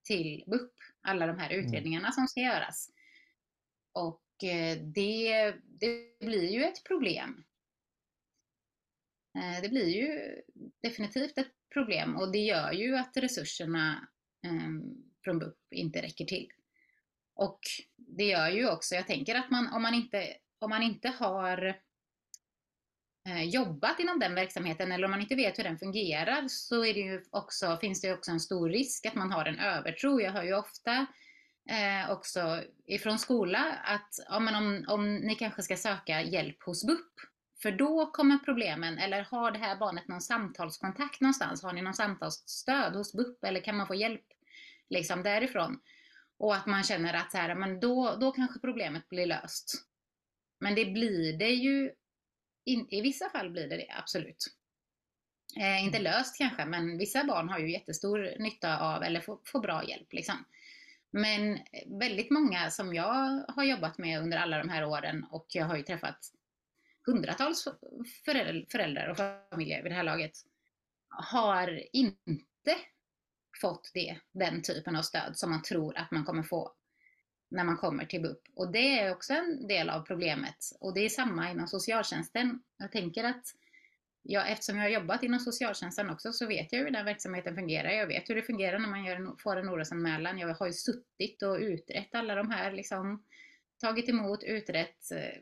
till BUP, alla de här mm. utredningarna mm. som ska göras. Och eh, det, det blir ju ett problem. Eh, det blir ju definitivt ett problem och det gör ju att resurserna ehm, från BUP inte räcker till. Och det gör ju också, jag tänker att man, om, man inte, om man inte har eh, jobbat inom den verksamheten eller om man inte vet hur den fungerar så är det ju också, finns det också en stor risk att man har en övertro. Jag hör ju ofta eh, också ifrån skola att ja, men om, om ni kanske ska söka hjälp hos BUP för då kommer problemen, eller har det här barnet någon samtalskontakt någonstans? Har ni någon samtalsstöd hos BUP eller kan man få hjälp liksom därifrån? Och att man känner att så här, men då, då kanske problemet blir löst. Men det blir det ju in, I vissa fall blir det det, absolut. Eh, inte mm. löst kanske, men vissa barn har ju jättestor nytta av, eller får, får bra hjälp. Liksom. Men väldigt många som jag har jobbat med under alla de här åren och jag har ju träffat hundratals föräldrar och familjer vid det här laget har inte fått det, den typen av stöd som man tror att man kommer få när man kommer till BUP. Och det är också en del av problemet. Och det är samma inom socialtjänsten. Jag tänker att ja, eftersom jag har jobbat inom socialtjänsten också så vet jag hur den verksamheten fungerar. Jag vet hur det fungerar när man gör en, får en orosanmälan. Jag har ju suttit och utrett alla de här, liksom, tagit emot, utrett, eh,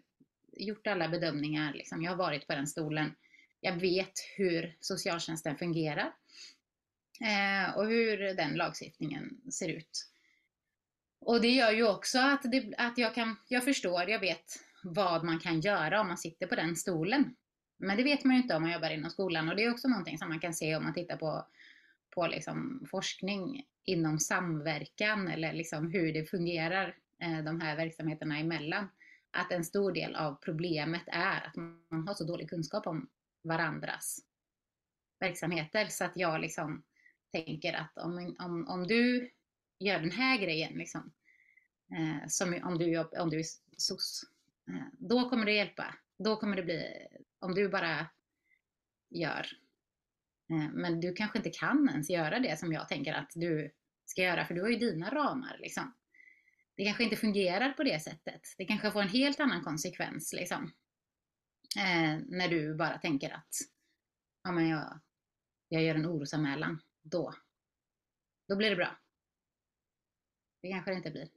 gjort alla bedömningar. Liksom. Jag har varit på den stolen. Jag vet hur socialtjänsten fungerar eh, och hur den lagstiftningen ser ut. Och det gör ju också att, det, att jag, kan, jag förstår, jag vet vad man kan göra om man sitter på den stolen. Men det vet man ju inte om man jobbar inom skolan och det är också någonting som man kan se om man tittar på, på liksom forskning inom samverkan eller liksom hur det fungerar eh, de här verksamheterna emellan. Att en stor del av problemet är att man har så dålig kunskap om varandras verksamheter så att jag liksom tänker att om, om, om du gör den här grejen, liksom, eh, som om du, om du är SOS, eh, då kommer det hjälpa. Då kommer det bli, om du bara gör. Eh, men du kanske inte kan ens göra det som jag tänker att du ska göra, för du har ju dina ramar. Liksom. Det kanske inte fungerar på det sättet. Det kanske får en helt annan konsekvens. Liksom. Eh, när du bara tänker att ja, men jag, jag gör en orosanmälan, då, då blir det bra. Det kanske det inte blir.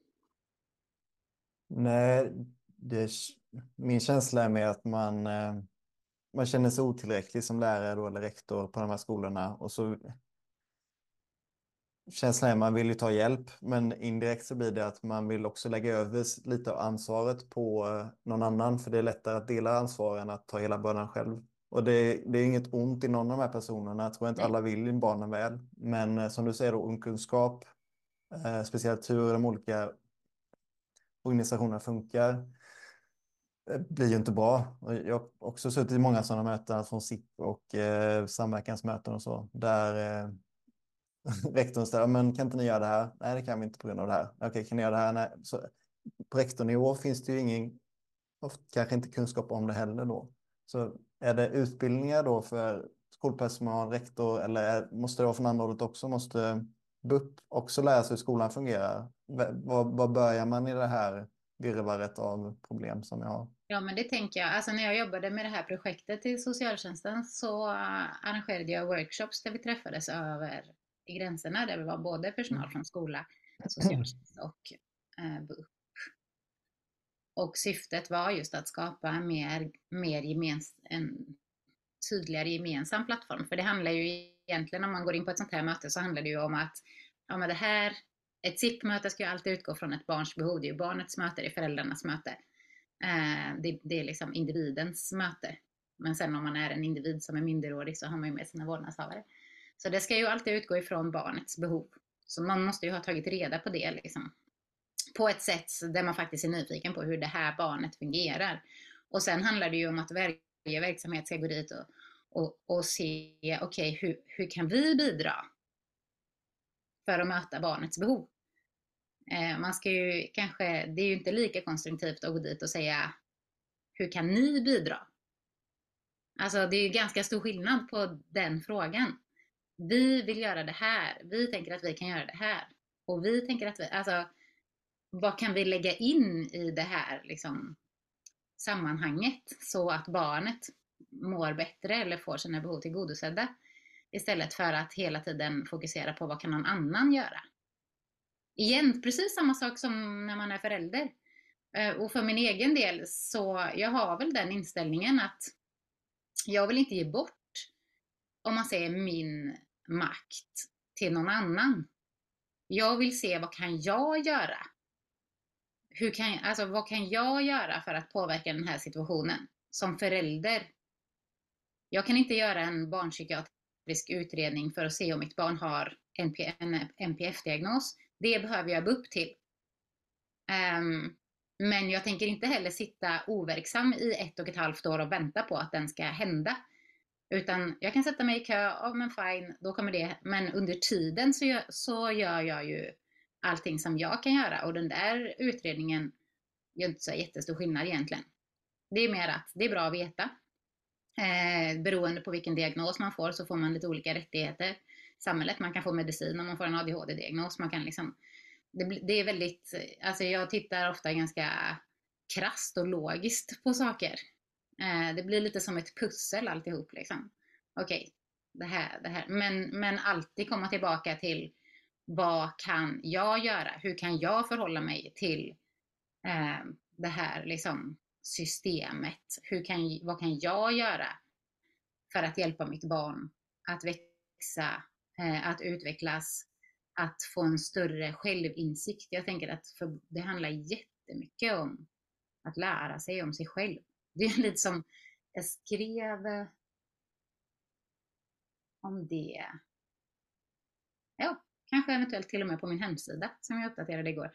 Nej, det, min känsla är med att man, eh, man känner sig otillräcklig som lärare då, eller rektor på de här skolorna. Och så känslan är att man vill ju ta hjälp, men indirekt så blir det att man vill också lägga över lite av ansvaret på eh, någon annan, för det är lättare att dela ansvar än att ta hela bördan själv. Och det, det är inget ont i någon av de här personerna. Jag tror inte alla vill barnen väl. Men eh, som du säger, då, okunskap eh, speciellt hur de olika organisationerna funkar eh, blir ju inte bra. Jag har också suttit i många sådana möten från SIP och eh, samverkansmöten och så där eh, rektorn ställer, men kan inte ni göra det här? Nej, det kan vi inte på grund av det här. Okej, kan ni göra det här? Nej. Så, på rektornivå finns det ju ingen, kanske inte kunskap om det heller då. Så är det utbildningar då för skolpersonal, rektor eller är, måste det vara från andra hållet också? Måste BUP också lära sig hur skolan fungerar? Var, börjar man i det här virrvarret av problem som jag har? Ja, men det tänker jag. Alltså när jag jobbade med det här projektet i socialtjänsten så eh, arrangerade jag workshops där vi träffades över i gränserna, där vi var både personal från skola, socialtjänst och eh, BUP. Och syftet var just att skapa mer, mer gemens, en tydligare gemensam plattform. För det handlar ju egentligen om man går in på ett sånt här möte så handlar det ju om att ja, men det här, ett SIP-möte ska ju alltid utgå från ett barns behov. Det är ju barnets möte, det är föräldrarnas möte. Eh, det, det, är liksom individens möte. Men sen om man är en individ som är minderårig så har man ju med sina vårdnadshavare. Så det ska ju alltid utgå ifrån barnets behov. Så man måste ju ha tagit reda på det liksom. På ett sätt där man faktiskt är nyfiken på hur det här barnet fungerar. Och sen handlar det ju om att varje verksamhet ska gå dit och och, och se, okej, okay, hur, hur kan vi bidra för att möta barnets behov? Eh, man ska ju kanske, det är ju inte lika konstruktivt att gå dit och säga, hur kan ni bidra? Alltså det är ju ganska stor skillnad på den frågan. Vi vill göra det här, vi tänker att vi kan göra det här. Och vi tänker att vi, alltså vad kan vi lägga in i det här liksom, sammanhanget så att barnet mår bättre eller får sina behov tillgodosedda. Istället för att hela tiden fokusera på vad kan någon annan göra. Igen, precis samma sak som när man är förälder. Eh, och för min egen del så jag har väl den inställningen att jag vill inte ge bort, om man säger min makt till någon annan. Jag vill se vad kan jag göra? Hur kan, alltså, vad kan jag göra för att påverka den här situationen som förälder? Jag kan inte göra en barnpsykiatrisk utredning för att se om mitt barn har en NPF-diagnos. Det behöver jag upp till. Um, men jag tänker inte heller sitta overksam i ett och ett halvt år och vänta på att den ska hända. Utan jag kan sätta mig i kö, oh, men fine, då kommer det. Men under tiden så gör, så gör jag ju allting som jag kan göra och den där utredningen gör inte så jättestor skillnad egentligen. Det är mer att det är bra att veta. Eh, beroende på vilken diagnos man får så får man lite olika rättigheter i samhället. Man kan få medicin om man får en ADHD-diagnos. Man kan liksom, det, det, är väldigt, alltså jag tittar ofta ganska krast och logiskt på saker. Eh, det blir lite som ett pussel alltihop liksom. Okej, okay, det här, det här. Men, men alltid komma tillbaka till vad kan jag göra? Hur kan jag förhålla mig till eh, det här liksom, systemet? Hur kan, vad kan jag göra för att hjälpa mitt barn att växa, eh, att utvecklas, att få en större självinsikt? Jag tänker att det handlar jättemycket om att lära sig om sig själv. Det är lite som jag skrev eh, om det. Ja, kanske eventuellt till och med på min hemsida som jag uppdaterade igår.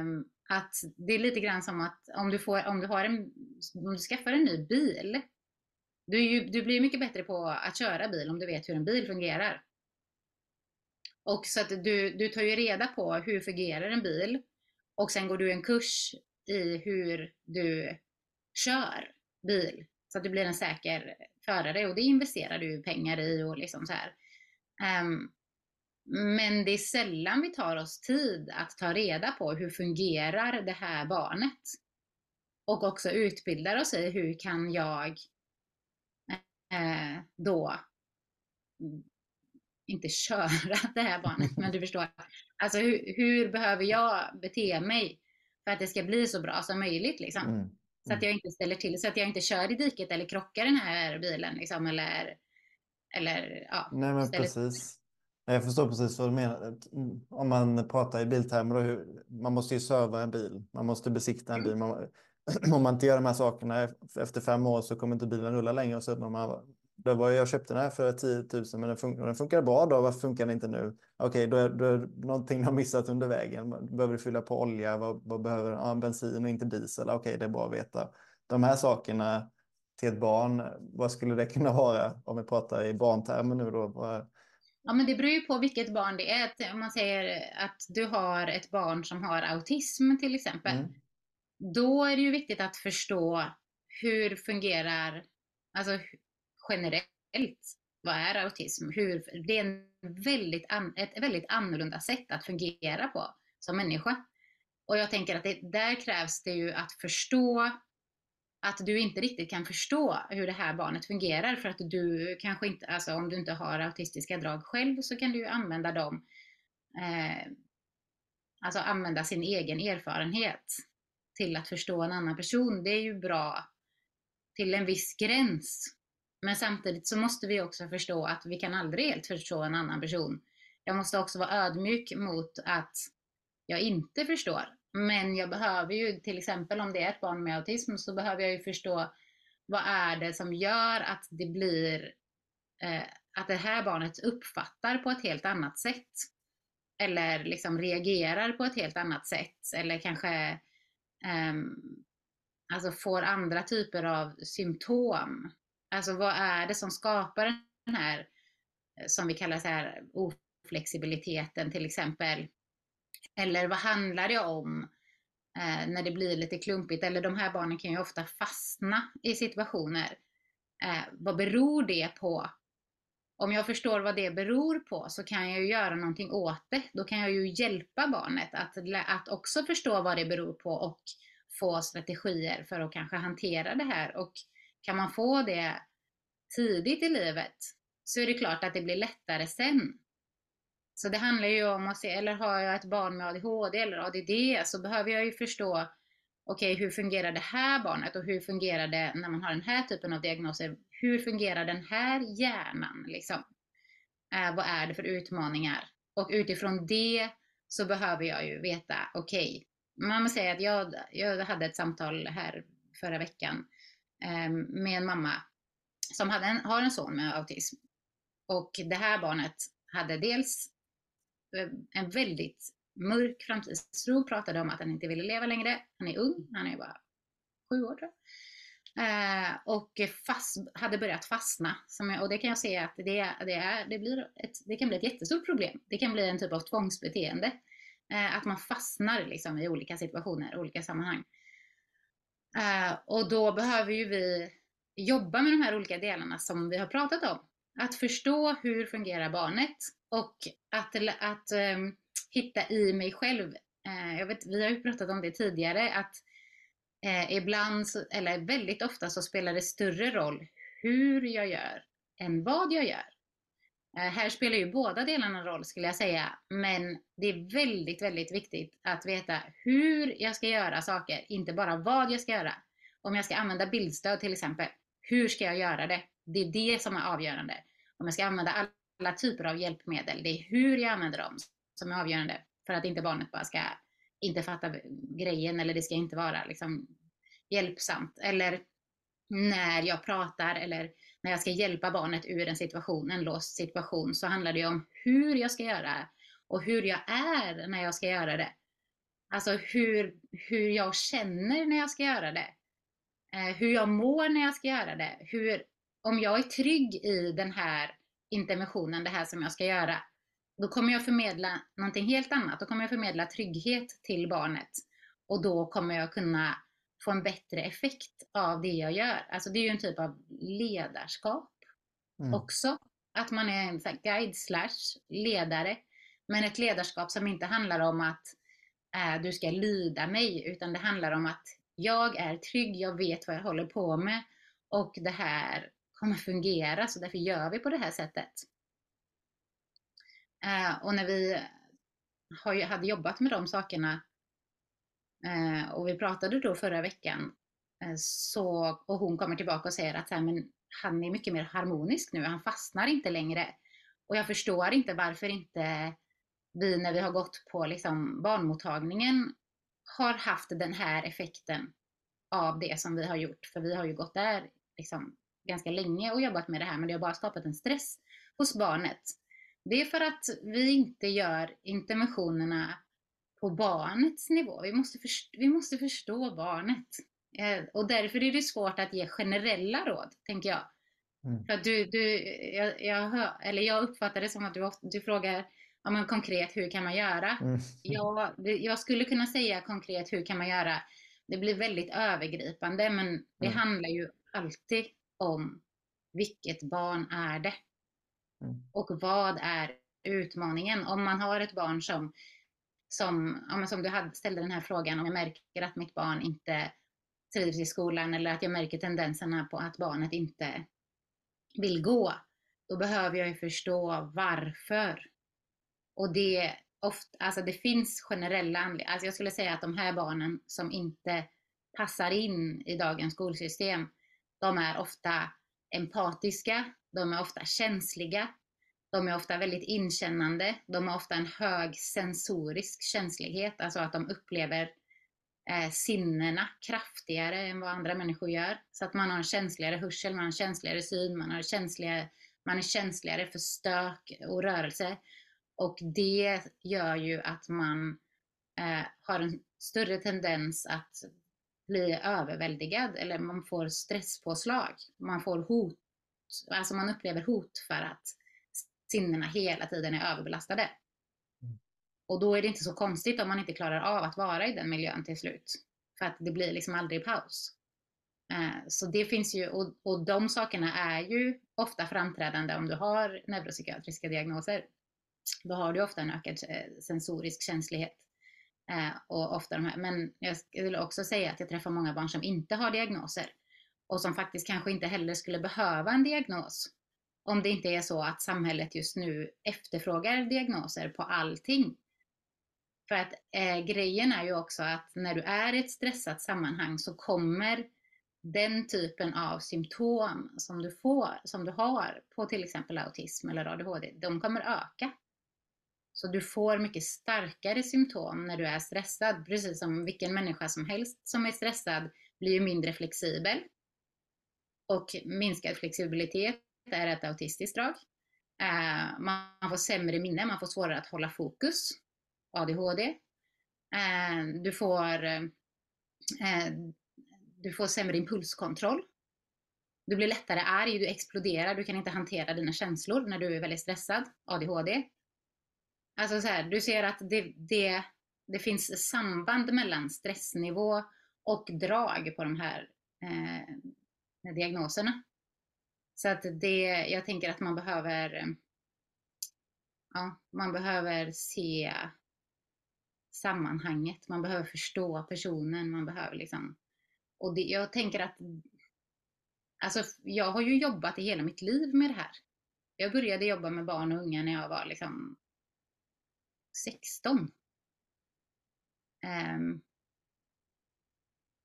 Um, att det är lite grann som att om du, får, om du, har en, om du skaffar en ny bil, du, ju, du blir mycket bättre på att köra bil om du vet hur en bil fungerar. Och så att du, du tar ju reda på hur fungerar en bil och sen går du en kurs i hur du kör bil så att du blir en säker förare och det investerar du pengar i och liksom så här. Um, men det är sällan vi tar oss tid att ta reda på hur fungerar det här barnet? Och också utbildar oss i hur kan jag eh, då inte köra det här barnet, men du förstår. Alltså hur, hur, behöver jag bete mig för att det ska bli så bra som möjligt liksom? Mm. Mm. Så att jag inte ställer till, så att jag inte kör i diket eller krockar den här bilen liksom, eller, eller ja. Nej men precis. Jag förstår precis vad du menar. Om man pratar i biltermer, man måste ju serva en bil, man måste besikta en bil. Man, om man inte gör de här sakerna efter fem år så kommer inte bilen rulla längre. Och så man, det var, jag köpte den här för 10 000 men den, fun den funkar bra då. Varför funkar den inte nu? Okej, okay, då, är, då är det någonting de har missat under vägen. Behöver du fylla på olja? Vad, vad behöver ja, bensin och inte diesel? Okej, okay, det är bra att veta. De här sakerna till ett barn, vad skulle det kunna vara om vi pratar i barntermer nu då? Ja, men det beror ju på vilket barn det är. Om man säger att du har ett barn som har autism till exempel. Mm. Då är det ju viktigt att förstå hur fungerar, alltså generellt, vad är autism? Hur, det är en väldigt an, ett väldigt annorlunda sätt att fungera på som människa. Och jag tänker att det, där krävs det ju att förstå att du inte riktigt kan förstå hur det här barnet fungerar för att du kanske inte, alltså om du inte har autistiska drag själv så kan du använda dem, eh, alltså använda sin egen erfarenhet till att förstå en annan person. Det är ju bra till en viss gräns. Men samtidigt så måste vi också förstå att vi kan aldrig helt förstå en annan person. Jag måste också vara ödmjuk mot att jag inte förstår. Men jag behöver ju till exempel om det är ett barn med autism så behöver jag ju förstå vad är det som gör att det blir eh, att det här barnet uppfattar på ett helt annat sätt. Eller liksom reagerar på ett helt annat sätt. Eller kanske eh, alltså får andra typer av symptom. Alltså vad är det som skapar den här, eh, som vi kallar så här, oflexibiliteten till exempel. Eller vad handlar det om eh, när det blir lite klumpigt? Eller de här barnen kan ju ofta fastna i situationer. Eh, vad beror det på? Om jag förstår vad det beror på så kan jag ju göra någonting åt det. Då kan jag ju hjälpa barnet att, att också förstå vad det beror på och få strategier för att kanske hantera det här. Och kan man få det tidigt i livet så är det klart att det blir lättare sen. Så det handlar ju om att se, eller har jag ett barn med ADHD eller ADD så behöver jag ju förstå, okej okay, hur fungerar det här barnet och hur fungerar det när man har den här typen av diagnoser? Hur fungerar den här hjärnan liksom? Eh, vad är det för utmaningar? Och utifrån det så behöver jag ju veta, okej, okay, man säger att jag, jag hade ett samtal här förra veckan Ehm, med en mamma som hade en, har en son med autism. Och det här barnet hade dels eh, en väldigt mörk framtidstro, pratade om att han inte ville leva längre. Han är ung, han är bara sju år tror jag. Eh, och fast, hade börjat fastna. Som, och det kan jag säga att det, det, är, det, blir ett, det kan bli ett jättestort problem. Det kan bli en typ av tvångsbeteende. Eh, att man fastnar liksom i olika situationer, olika sammanhang. Eh, och då behöver ju vi jobba med de här olika delarna som vi har pratat om. Att förstå hur fungerar barnet och att, att um, hitta i mig själv. Uh, jag vet, vi har ju pratat om det tidigare, att uh, ibland, eller väldigt ofta, så spelar det större roll hur jag gör än vad jag gör. Eh, här spelar ju båda delarna roll skulle jag säga, men det är väldigt, väldigt viktigt att veta hur jag ska göra saker, inte bara vad jag ska göra. Om jag ska använda bildstöd till exempel, hur ska jag göra det? Det är det som är avgörande. Om jag ska använda alla typer av hjälpmedel, det är hur jag använder dem som är avgörande för att inte barnet bara ska inte fatta grejen eller det ska inte vara liksom hjälpsamt. Eller när jag pratar eller när jag ska hjälpa barnet ur en situation, en låst situation, så handlar det om hur jag ska göra och hur jag är när jag ska göra det. Alltså hur, hur jag känner när jag ska göra det. Eh, hur jag mår när jag ska göra det. Hur, om jag är trygg i den här interventionen, det här som jag ska göra, då kommer jag förmedla någonting helt annat. Då kommer jag förmedla trygghet till barnet. Och då kommer jag kunna få en bättre effekt av det jag gör. Alltså det är ju en typ av ledarskap mm. också. Att man är en guide slash ledare. Men ett ledarskap som inte handlar om att äh, du ska lyda mig, utan det handlar om att jag är trygg, jag vet vad jag håller på med och det här kommer fungera, så därför gör vi på det här sättet. Eh, och när vi hade jobbat med de sakerna eh, och vi pratade då förra veckan eh, så, och hon kommer tillbaka och säger att här, men han är mycket mer harmonisk nu, han fastnar inte längre. Och jag förstår inte varför inte vi när vi har gått på liksom barnmottagningen har haft den här effekten av det som vi har gjort. För vi har ju gått där liksom ganska länge och jobbat med det här, men det har bara skapat en stress hos barnet. Det är för att vi inte gör interventionerna på barnets nivå. Vi måste, förstå, vi måste förstå barnet. Eh, och därför är det svårt att ge generella råd, tänker jag. Mm. För du, du, jag, jag, hör, eller jag uppfattar det som att du, du frågar ja, men konkret, hur kan man göra? Mm. Jag, jag skulle kunna säga konkret, hur kan man göra? Det blir väldigt övergripande, men det mm. handlar ju alltid om vilket barn är det? Mm. Och vad är utmaningen? Om man har ett barn som, som, ja, som du hade, ställde den här frågan, om jag märker att mitt barn inte trivs i skolan eller att jag märker tendenserna på att barnet inte vill gå, då behöver jag ju förstå varför. Och det, ofta, alltså det finns generella anledningar. Alltså jag skulle säga att de här barnen som inte passar in i dagens skolsystem, de är ofta empatiska, de är ofta känsliga, de är ofta väldigt inkännande, de har ofta en hög sensorisk känslighet, alltså att de upplever eh, sinnena kraftigare än vad andra människor gör. Så att man har en känsligare hörsel, man har en känsligare syn, man, har känsligare, man är känsligare för stök och rörelse. Och det gör ju att man eh, har en större tendens att bli överväldigad eller man får stresspåslag. Man får hot, alltså man upplever hot för att sinnena hela tiden är överbelastade. Mm. Och då är det inte så konstigt om man inte klarar av att vara i den miljön till slut. För att det blir liksom aldrig paus. Eh, så det finns ju, och, och de sakerna är ju ofta framträdande om du har neuropsykiatriska diagnoser. Då har du ofta en ökad eh, sensorisk känslighet. Eh, och ofta de här. Men jag skulle också säga att jag träffar många barn som inte har diagnoser och som faktiskt kanske inte heller skulle behöva en diagnos om det inte är så att samhället just nu efterfrågar diagnoser på allting. För att eh, grejen är ju också att när du är i ett stressat sammanhang så kommer den typen av symptom som du får, som du har på till exempel autism eller ADHD, de kommer öka. Så du får mycket starkare symptom när du är stressad, precis som vilken människa som helst som är stressad blir mindre flexibel. Och minskad flexibilitet är ett autistiskt drag. Eh, man får sämre minne, man får svårare att hålla fokus, ADHD. Eh, du får, eh, du får sämre impulskontroll. Du blir lättare arg, du exploderar, du kan inte hantera dina känslor när du är väldigt stressad, ADHD. Alltså så här, du ser att det, det, det finns samband mellan stressnivå och drag på de här eh, diagnoserna. Så att det, jag tänker att man behöver, ja, man behöver se sammanhanget, man behöver förstå personen, man behöver liksom, och det, jag tänker att, alltså jag har ju jobbat i hela mitt liv med det här. Jag började jobba med barn och unga när jag var liksom 16. Um, ehm,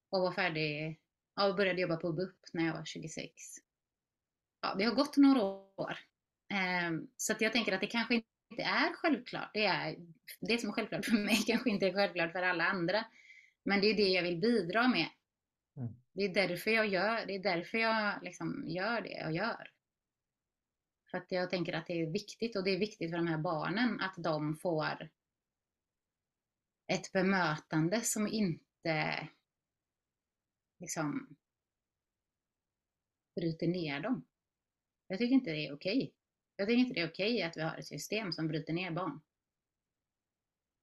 och var färdig, ja, och började jobba på BUP när jag var 26. Ja, det har gått några år. Um, så jag tänker att det kanske inte är självklart. Det, är, det som är självklart för mig kanske inte är självklart för alla andra. Men det är det jag vill bidra med. Mm. Det är därför jag gör det, är därför jag liksom gör det jag gör. För att jag tänker att det är viktigt och det är viktigt för de här barnen att de får ett bemötande som inte liksom bryter ner dem. Jag tycker inte det är okej. Jag tycker inte det är okej att vi har ett system som bryter ner barn.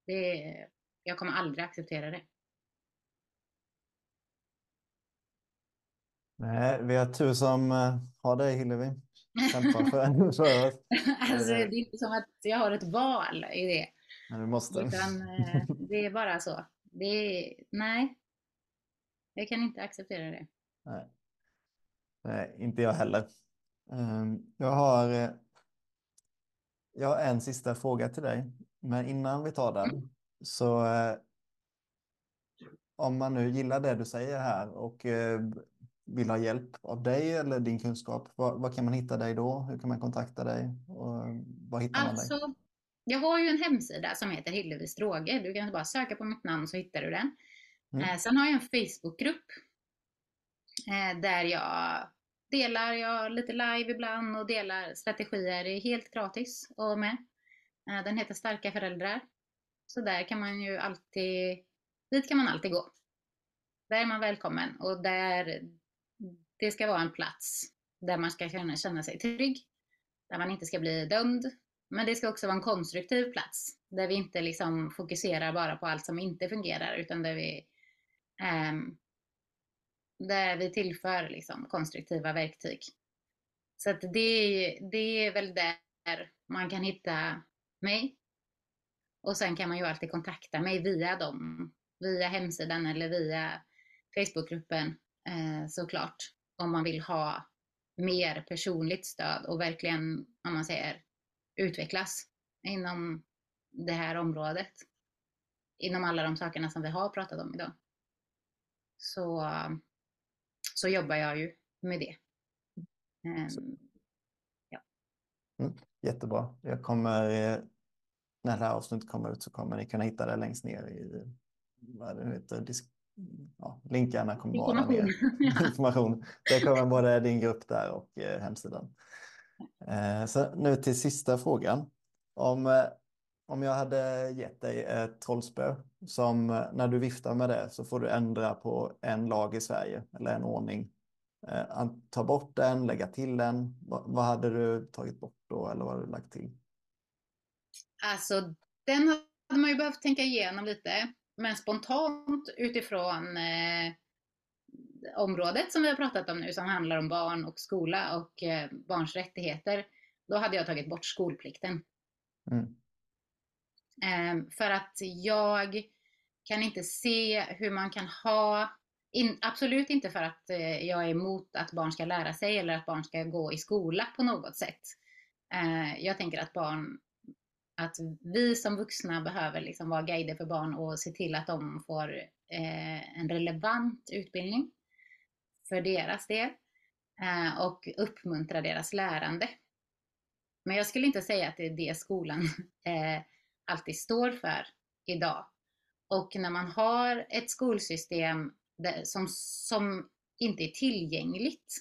Det är, jag kommer aldrig acceptera det. Nej, vi har tur som eh, har dig Hillevi. Kämpar för, för oss. alltså, det är inte som att jag har ett val i det. Men du måste. Utan eh, det är bara så. Det är, nej, jag kan inte acceptera det. Nej, nej inte jag heller. Ehm, jag har, eh, jag har en sista fråga till dig. Men innan vi tar den så om man nu gillar det du säger här och vill ha hjälp av dig eller din kunskap, var, var, kan man hitta dig då? Hur kan man kontakta dig? Och var hittar alltså, man dig? Jag har ju en hemsida som heter Hillevis Droger. Du kan bara söka på mitt namn så hittar du den. Mm. Eh, sen har jag en Facebookgrupp eh, där jag delar jag lite live ibland och delar strategier helt gratis och med. Eh, den heter Starka föräldrar. Så där kan man ju alltid, dit kan man alltid gå. Där är man välkommen och där det ska vara en plats där man ska kunna känna sig trygg, där man inte ska bli dömd. Men det ska också vara en konstruktiv plats där vi inte liksom fokuserar bara på allt som inte fungerar utan där vi, eh, där vi tillför liksom konstruktiva verktyg. Så att det, det är väl där man kan hitta mig. Och sen kan man ju alltid kontakta mig via dem, via hemsidan eller via Facebookgruppen eh, såklart om man vill ha mer personligt stöd och verkligen, om man säger, utvecklas inom det här området. Inom alla de sakerna som vi har pratat om idag. Så, så jobbar jag ju med det. Um, ja. Mm, jättebra. Jag kommer, när det här avsnittet kommer ut så kommer ni kunna hitta det längst ner i vad det heter, disk, ja, länkarna kommer vara ner. Information. Det kommer både din grupp där och eh, hemsidan. Eh, så nu till sista frågan. Om, eh, om jag hade gett dig ett trollspö som eh, när du viftar med det så får du ändra på en lag i Sverige eller en ordning. Eh, ta bort den, lägga till den. Va, vad hade du tagit bort då eller vad hade du lagt till? Alltså den hade man ju behövt tänka igenom lite. Men spontant utifrån eh, området som vi har pratat om nu som handlar om barn och skola och eh, barns rättigheter, då hade jag tagit bort skolplikten. Mm. Ehm, för att jag kan inte se hur man kan ha, in, absolut inte för att eh, jag är emot att barn ska lära sig eller att barn ska gå i skola på något sätt. Ehm, jag tänker att barn att vi som vuxna behöver liksom vara guider för barn och se till att de får eh, en relevant utbildning för deras del eh, och uppmuntra deras lärande. Men jag skulle inte säga att det är det skolan eh, alltid står för idag. Och när man har ett skolsystem som, som inte är tillgängligt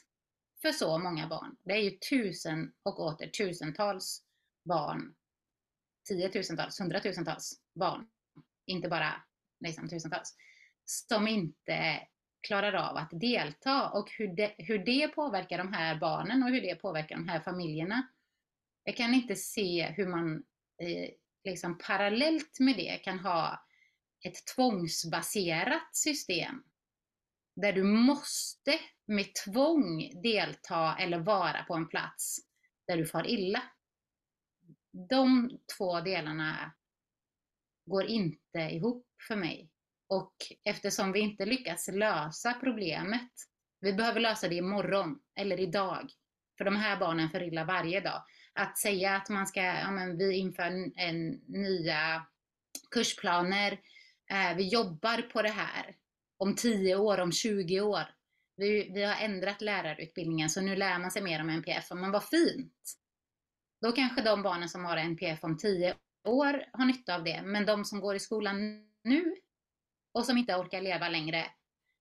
för så många barn. Det är ju tusen och åter tusentals barn tiotusentals, hundratusentals barn, inte bara liksom, tusentals, som inte klarar av att delta och hur det, hur det påverkar de här barnen och hur det påverkar de här familjerna. Jag kan inte se hur man eh, liksom parallellt med det kan ha ett tvångsbaserat system där du måste med tvång delta eller vara på en plats där du far illa. De två delarna går inte ihop för mig. Och eftersom vi inte lyckas lösa problemet, vi behöver lösa det imorgon eller idag, för de här barnen far illa varje dag. Att säga att man ska, ja men vi inför en, nya kursplaner, eh, vi jobbar på det här om 10 år, om 20 år. Vi, vi har ändrat lärarutbildningen så nu lär man sig mer om NPF. Men vad fint! Då kanske de barnen som har NPF om 10 år har nytta av det. Men de som går i skolan nu och som inte orkar leva längre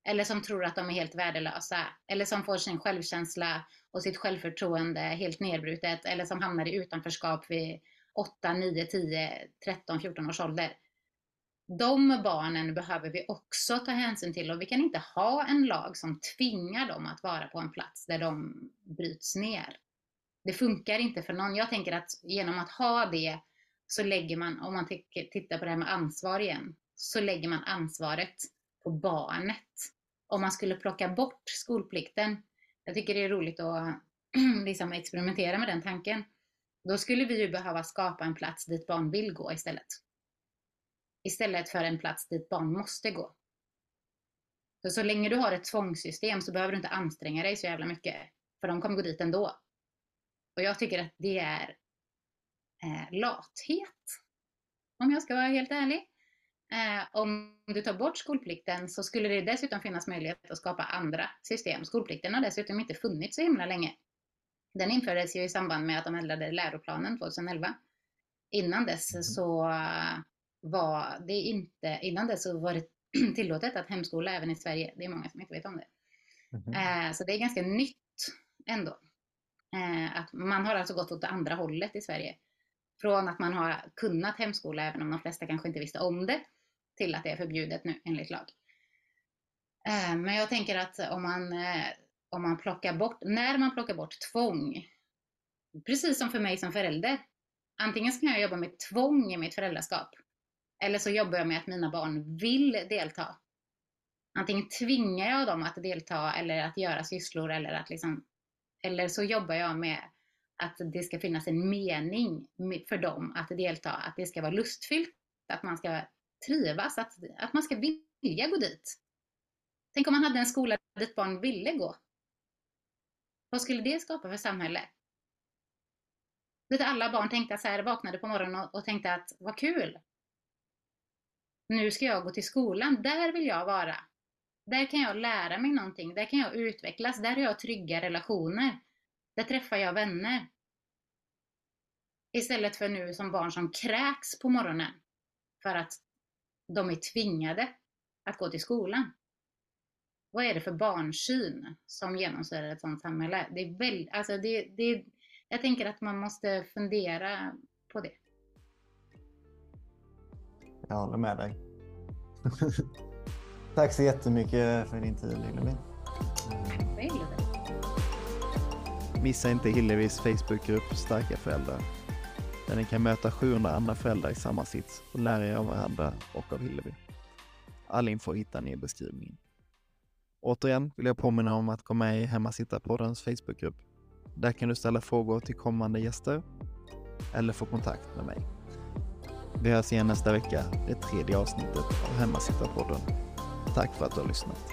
eller som tror att de är helt värdelösa eller som får sin självkänsla och sitt självförtroende helt nedbrutet eller som hamnar i utanförskap vid 8, 9, 10, 13, 14 års ålder. De barnen behöver vi också ta hänsyn till och vi kan inte ha en lag som tvingar dem att vara på en plats där de bryts ner. Det funkar inte för någon. Jag tänker att genom att ha det så lägger man, om man tittar på det här med ansvar igen, så lägger man ansvaret på barnet. Om man skulle plocka bort skolplikten, jag tycker det är roligt att liksom experimentera med den tanken, då skulle vi ju behöva skapa en plats dit barn vill gå istället. Istället för en plats dit barn måste gå. För så länge du har ett tvångssystem så behöver du inte anstränga dig så jävla mycket, för de kommer gå dit ändå. Och jag tycker att det är eh, lathet, om jag ska vara helt ärlig. Eh, om du tar bort skolplikten så skulle det dessutom finnas möjlighet att skapa andra system. Skolplikten har dessutom inte funnits så himla länge. Den infördes ju i samband med att de ändrade läroplanen 2011. Innan dess mm. så var det inte, innan dess så var det tillåtet att hemskola även i Sverige. Det är många som inte vet om det. Mm. Eh, så det är ganska nytt ändå. Eh, att man har alltså gått åt andra hållet i Sverige. Från att man har kunnat hemskola, även om de flesta kanske inte visste om det, till att det är förbjudet nu enligt lag. Eh, men jag tänker att om man, eh, om man plockar bort, när man plockar bort tvång, precis som för mig som förälder, antingen så kan jag jobba med tvång i mitt föräldraskap, eller så jobbar jag med att mina barn vill delta. Antingen tvingar jag dem att delta eller att göra sysslor eller att liksom, eller så jobbar jag med att det ska finnas en mening för dem att delta, att det ska vara lustfyllt, att man ska trivas, att, att man ska vilja gå dit. Tänk om man hade en skola dit barn ville gå. Vad skulle det skapa för samhälle? Lite alla barn tänkte så här, vaknade på morgonen och, och tänkte att vad kul! Nu ska jag gå till skolan, där vill jag vara. Där kan jag lära mig någonting, där kan jag utvecklas, där har jag trygga relationer. Där träffar jag vänner. Istället för nu som barn som kräks på morgonen för att de är tvingade att gå till skolan. Vad är det för barnsyn som genomsyrar ett sådant samhälle? Det är väl, alltså det, det, jag tänker att man måste fundera på det. Jag håller med dig. Tack så jättemycket för din tid Lillevi. Missa inte Hillevis Facebookgrupp Starka föräldrar där ni kan möta 700 andra föräldrar i samma sits och lära er av varandra och av Hillevi. All info hittar ni i beskrivningen. Återigen vill jag påminna om att gå med i Hemmasittarpoddens Facebookgrupp. Där kan du ställa frågor till kommande gäster eller få kontakt med mig. Vi hörs igen nästa vecka, det tredje avsnittet av Hemmasittarpodden. Tack för att du har lyssnat.